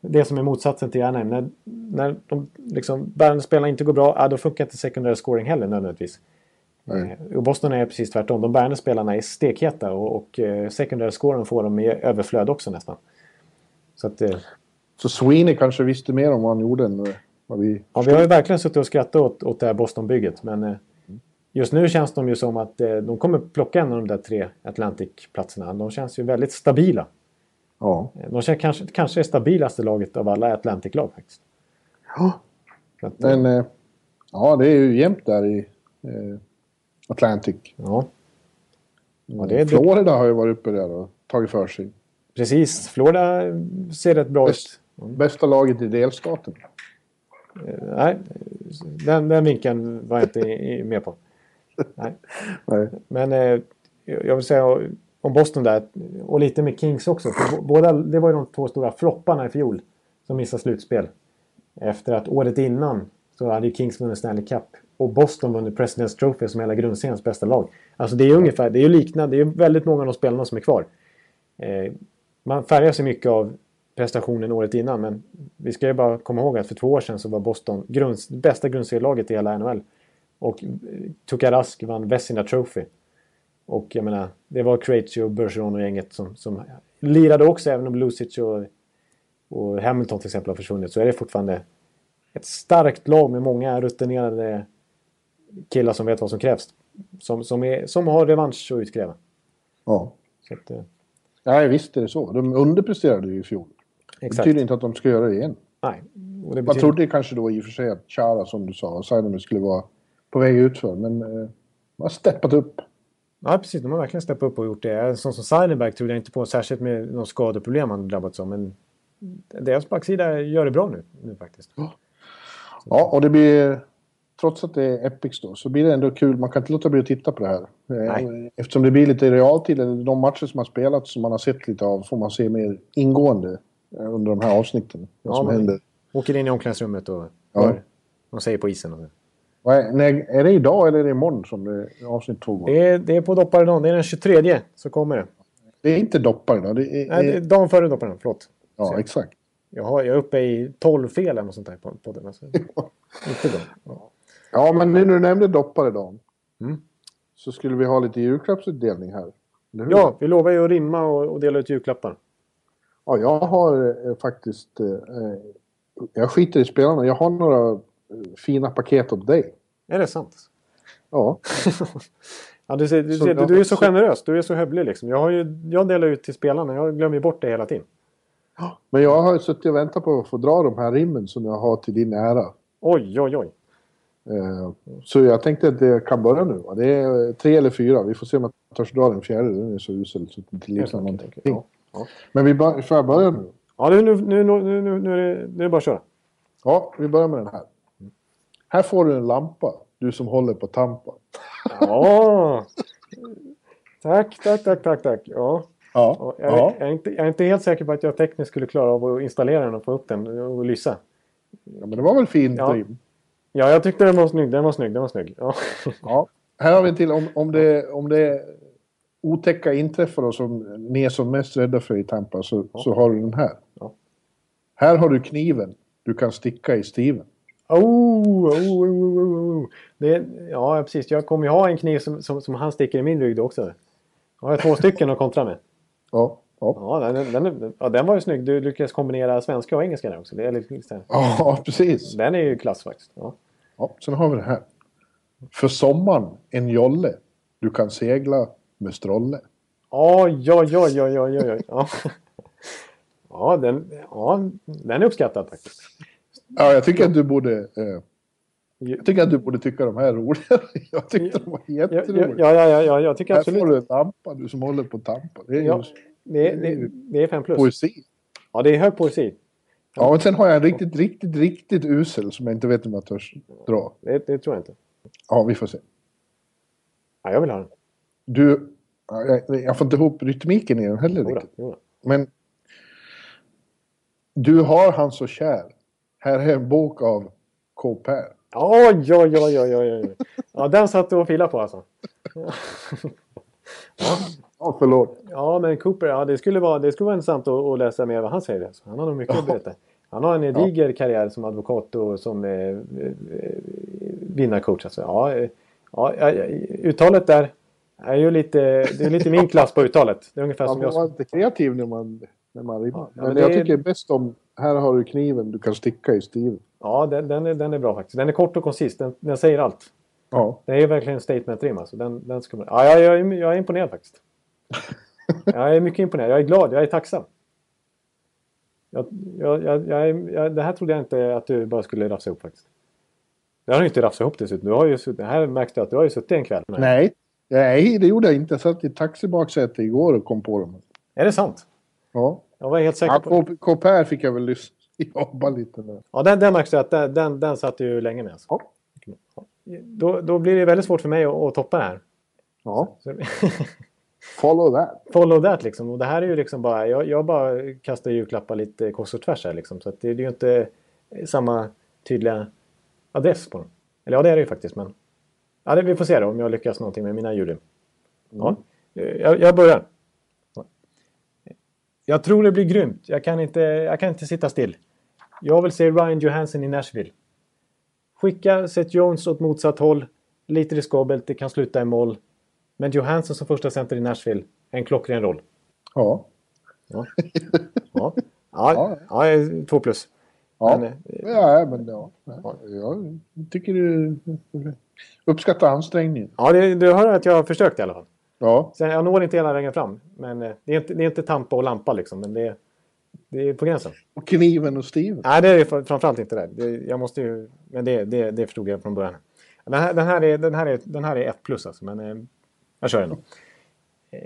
det som är motsatsen till Anaheim. När, när de liksom, bärande spelarna inte går bra, ja, då funkar inte secondary scoring heller nödvändigtvis. Nej. Eh, Och Boston är precis tvärtom. De bärande spelarna är stekheta och, och eh, secondary scoren får de i överflöd också nästan. Så att, eh, Så Sweeney kanske visste mer om vad han gjorde än vad vi... ja, vi har ju verkligen suttit och skrattat åt, åt det här Boston-bygget. Men eh, just nu känns de ju som att eh, de kommer plocka en av de där tre Atlantic-platserna. De känns ju väldigt stabila. Ja. Eh, De känns kanske, kanske är stabilaste laget av alla Atlantic-lag faktiskt. Ja. Att, Men eh, ja, det är ju jämnt där i eh, Atlantic. ja. Ja, det Florida har ju varit uppe där och tagit för sig. Precis, Florida ser rätt bra Bäst, ut. Bästa laget i delstaten. Eh, Nej, den, den vinkeln var jag inte med på. Nej. Nej. Men eh, jag vill säga om Boston där, och lite med Kings också. För båda, det var ju de två stora flopparna i fjol som missade slutspel. Efter att året innan så hade ju Kings vunnit Stanley Cup. Och Boston vunnit President's Trophy som hela grundseriens bästa lag. Alltså det är ju ungefär, det är ju liknande, det är väldigt många av de spelarna som är kvar. Eh, man färgar sig mycket av prestationen året innan. Men vi ska ju bara komma ihåg att för två år sedan så var Boston grund, bästa grundserielaget i hela NHL. Och eh, Tukarask vann Vessina Trophy. Och jag menar, det var Krejci och Bergeron och gänget som, som lirade också. Även om Lucic och, och Hamilton till exempel har försvunnit så är det fortfarande ett starkt lag med många rutinerade killar som vet vad som krävs. Som, som, är, som har revansch att utkräva. Ja. Så att, eh, ja, visst är det så. De underpresterade ju i fjol. Det exakt. betyder inte att de ska göra det igen. Nej. Det Man betyder, trodde kanske då i och för sig att Chara, som du sa, och Seidenberg skulle vara på väg utför. Men eh, de har steppat upp. Ja, precis. De har verkligen steppat upp och gjort det. Sån som Seidenberg trodde jag inte på, särskilt med de skadeproblem han drabbats av. Men deras backsida gör det bra nu, nu faktiskt. Ja, och det blir... Trots att det är Epics då, så blir det ändå kul. Man kan inte låta bli att titta på det här. Eh, Nej. Eftersom det blir lite i realtid, eller de matcher som har spelats som man har sett lite av, får man se mer ingående eh, under de här avsnitten. Vad Ja, som men- händer. Åker in i omklädningsrummet och Ja. hör vad de säger på isen. Och så. Är, när, är det idag eller är det imorgon som det, avsnitt två går? det, är, det är på dopparedagen. Det är den 23 så kommer det. Det är inte doppare då. Det är, Nej, det är dagen före dopparedagen. Förlåt. ja, exakt. Jag, har, jag är uppe i 12 fel eller något sånt där på podden. Alltså. inte bra. Ja. Ja, men nu när du nämnde dopparedagen. Mm. Så skulle vi ha lite julklappsutdelning här. Ja, vi lovar ju att rimma och, och dela ut julklappar. Ja, jag har eh, faktiskt... Eh, eh, jag skiter i spelarna. Jag har några fina paket åt dig. Är det sant? Ja. Ja, du, ser, du, ser, jag- du är så generös. Du är så hövlig liksom. Jag, har ju, jag delar ut till spelarna. Jag glömmer bort det hela tiden. Men jag har suttit och väntat på att få dra de här rimmen som jag har till din ära. Oj, oj, oj. Eh, Så jag tänkte att det kan börja nu. Det är tre eller fyra. Vi får se om jag törs dra den fjärde. Den är så usel så det inte liknar någonting. Okej, okej. Ja. Men vi bör, får jag börja nu? Ja, nu, nu, nu, nu, nu, nu, nu är det bara att köra. Ja, vi börjar med den här. Här får du en lampa. Du som håller på Tampa. Ja. Tack, tack, tack, tack, tack. Ja. Ja. Ja, Jag, är, jag, är inte, jag är inte helt säker på att jag tekniskt skulle klara av att installera den och få upp den och lysa. ja, men det var väl fint Ja. rim? Ja, jag tyckte den var snygg. Den var snygg. Den var snygg. Ja. Ja. Här har vi en till. Om, om, det, om det otäcka inträffar då, som ni är som mest rädda för i Tampa så, så har du den här. Ja. Här har du kniven. Du kan sticka i Steven. Oh, oh, oh, oh, oh. Det, ja, precis. Jag kommer ju ha en kniv som, som, som han sticker i min rygg också. Jag har två stycken att kontra med. Ja. Ja, Ja, den, den, den, ja, den var ju snygg. Du lyckades kombinera svenska och engelska där också. Det är lite, ja precis. den är ju klass faktiskt. Ja. Ja, sen har vi det här. För sommaren, en jolle. Du kan segla med strolle. Oj, oj, oj, oj, oj, oj. Ja. Ja, den, ja, den är uppskattad faktiskt. Ja, jag tycker att du borde... Eh, jag tycker att du borde tycka de här är roliga. Jag tyckte de var Ja, ja, jätteroliga. ja, ja, ja, jag tycker Här får absolut. du en lampa, du som håller på Tampa. Det är Ja, ju det, det, det är fem plus. poesi. Ja, det är hög poesi. Ja, men sen har jag en riktigt, riktigt, riktigt usel som jag inte vet om jag törs dra. Det, det tror jag inte. Ja, vi får se. Ja, jag vill ha den. Du, ja, jag, jag får inte ihop rytmiken i den heller Jodå, riktigt. jodå. Men du har han så kär. Här är en bok av K. Per. Oj, oj, oj, oj, oj. Ja, den satt du och filade på alltså. Ja, förlåt. Ja, men Cooper, ja, det skulle vara, det skulle vara intressant att, att läsa mer vad han säger. Alltså. Han har nog mycket att berätta. Han har en diger karriär som advokat och som eh, eh, vinnarcoach. Alltså. Ja, eh, ja, ja, uttalet där är ju lite, det är lite min klass på uttalet. Det är ungefär Man som får vara jag... lite kreativ när man, när man rimmar. Ja, men men jag är- tycker bäst om... Här har du kniven, du kan sticka i Steven. Ja, den, den, är, den är bra faktiskt. Den är kort och koncis. Den, den säger allt. Ja. Det är verkligen en statement-rim. Alltså. Den, den ska man... ja, jag, jag, är- jag är imponerad faktiskt. Jag är mycket imponerad. Jag är glad. Jag är tacksam. Jag, jag, jag, jag, jag, det här trodde jag inte att du bara skulle rafsa ihop faktiskt. Det har du inte rafsat ihop dessutom. Du har ju suttit, här märks det att du har ju suttit en kväll. med- Nej. Nej, det gjorde jag inte. Jag satt i taxibaksäte igår och kom på dem. Är det sant? Ja. Jag var helt säker Ja, på. K. Per fick jag väl lyssna jobba lite med. Ja, den, den märks det att den, den, den satt du länge med. Alltså. Ja. Då, då blir det väldigt svårt för mig att, att toppa det här. Ja. Follow that. follow that liksom. Och det här är ju liksom bara, jag, jag bara kastar julklappar lite kors och tvärs här liksom. Så att det är ju inte samma tydliga adress på dem. Eller ja, det är det ju faktiskt. Men ja, det, vi får se då om jag lyckas någonting med mina julrim. Ja, jag, jag börjar. Jag tror det blir grymt. Jag kan inte, jag kan inte sitta still. Jag vill se Ryan Johansson i Nashville. Skicka Seth Jones åt motsatt håll. Lite riskabelt, det kan sluta i mål. Men Johansson som första center i Nashville, en klockren roll. Ja. Ja, ja. ja, ja två plus. Ja, men, ja, men ja. Jag tycker du uppskattar ansträngningen. Ja, det, du hör att jag har försökt i alla fall. Ja. Sen, jag når inte hela vägen fram. Men det är inte, det är inte tampa och lampa liksom. Men det, det är på gränsen. Och kniven och stiven? Nej, det är framförallt inte det. det jag måste ju, men det, det, det förstod jag från början. Den här, den här, är, den här, är, den här är 1 plus alltså. Men eh, jag kör ändå.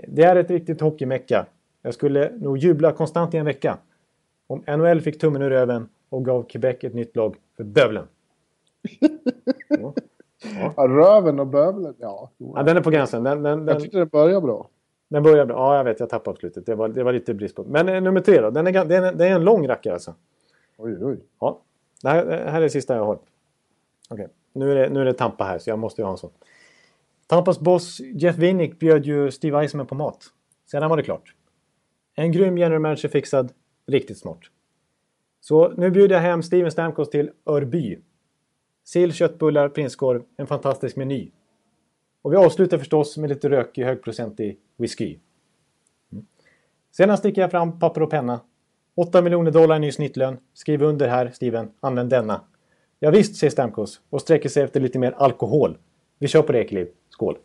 Det är ett riktigt hockeymecka. Jag skulle nog jubla konstant i en vecka. Om NHL fick tummen ur röven och gav Quebec ett nytt lag för bövlen. Ja. Ja. Röven och bövlen, ja. ja. Den är på gränsen. Den, den, jag tyckte den började bra. Den börjar bra. Ja, jag vet. Jag tappade på slutet. Det var, det var lite brist på. Men eh, nummer tre då. Den är, det, är, det är en lång rackare alltså. Oj, oj. Ja. Det här, det här är det sista jag har. Okej. Okay. Nu, är det, nu är det Tampa här, så jag måste ju ha en sån. Tampas boss Jeff Winnick bjöd ju Steve Eisenman på mat. Sedan var det klart. En grym general manager fixad. Riktigt smart. Så nu bjuder jag hem Steven Stamkos till Örby. Sill, köttbullar, prinskorv, en fantastisk meny. Och vi avslutar förstås med lite rökig högprocentig whisky. Mm. Sedan sticker jag fram papper och penna. 8 miljoner dollar i ny snittlön. Skriv under här, Steven. Använd denna. Ja, visst, säger Stamkos och sträcker sig efter lite mer alkohol. Vi kör på det, Ekeliv. Skål!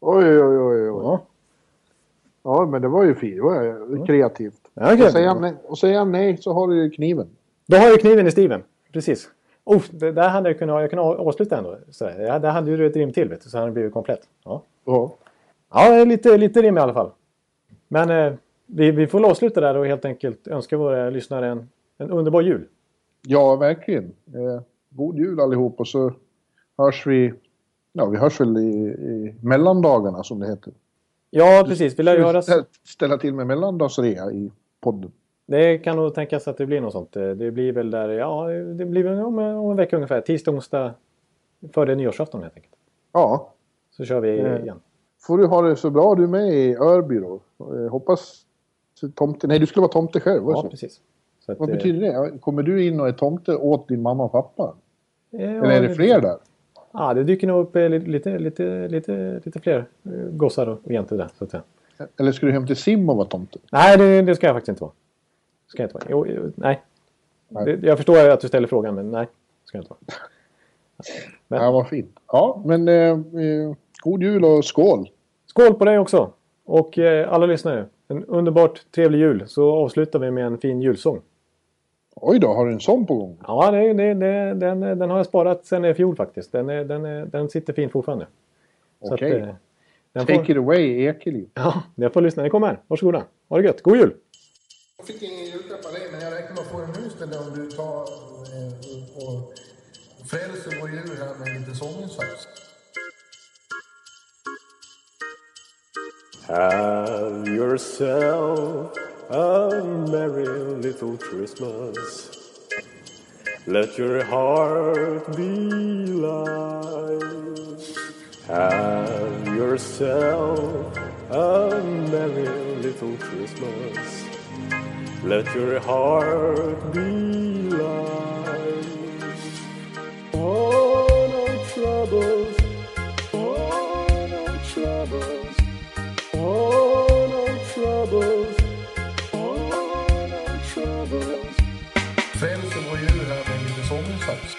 Oj, oj, oj, oj. Ja. ja, men det var ju fint. Det var kreativt. Ja, okay. och, säger han nej, och säger han nej så har du ju kniven. Då har jag kniven i Steven. Precis. Oh, det där hade jag kunnat, jag kunnat avsluta ändå. Så där, där hade du ett rim till vet du, så hade det blivit komplett. Ja, ja. ja lite, lite rim i alla fall. Men eh, vi, vi får avsluta där och helt enkelt önska våra lyssnare en, en underbar jul. Ja, verkligen. Eh, god jul allihop och så hörs vi, ja vi hörs väl i, i mellandagarna som det heter. Ja, precis. Vi lär göra... Ställa till med mellandagsrea i podden. Det kan nog tänkas att det blir något sånt. Det blir väl där, ja, det blir väl om, om en vecka ungefär. Tisdag, onsdag före nyårsafton helt enkelt. Ja. Så kör vi eh, igen. Får du ha det så bra du med i Örby då. Eh, hoppas tomte... Nej, du skulle vara tomte själv. Ja, så. precis. Att, Vad betyder det? Kommer du in och är tomte åt din mamma och pappa? Ja, Eller är det fler där? Ja, det dyker nog upp lite, lite, lite, lite, lite fler gossar och jäntor där, så att säga. Eller ska du hem till Sim och vara tomte? Nej, det, det ska jag faktiskt inte vara. Ska jag inte vara. Jo, jo nej. nej. Jag förstår att du ställer frågan, men nej. Ska jag inte vara. Men. Ja, vad fint. Ja, men eh, god jul och skål! Skål på dig också! Och eh, alla lyssnare, en underbart trevlig jul. Så avslutar vi med en fin julsång. Oj då, har du en sån på gång? Ja, det, det, det, den, den har jag sparat sen i fjol faktiskt. Den, är, den, är, den sitter fint fortfarande. Okej. Okay. Eh, Take får... it away, Ekeliv. Ja, jag får lyssna. Den kommer här. Varsågoda. Ha det gött. God jul! Fick ingen julklapp av dig, men jag räknar med att få nu istället om du tar och frälser vår här med lite sånginsats. Have yourself a merry little Christmas. Let your heart be light. Have yourself a merry little Christmas. Let your heart be light. Oh, no troubles. Oh, no troubles. Oh, no troubles. Oh, no troubles. Frälser vår djur här med lite sånginsats.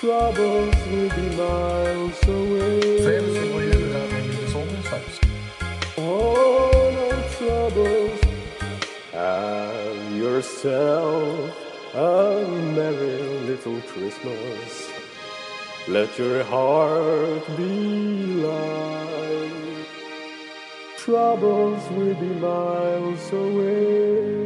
Troubles will be miles away. Frälser vår djur här med lite sånginsats. Oh, no troubles. Have yourself a merry little Christmas. Let your heart be light. Troubles will be miles away.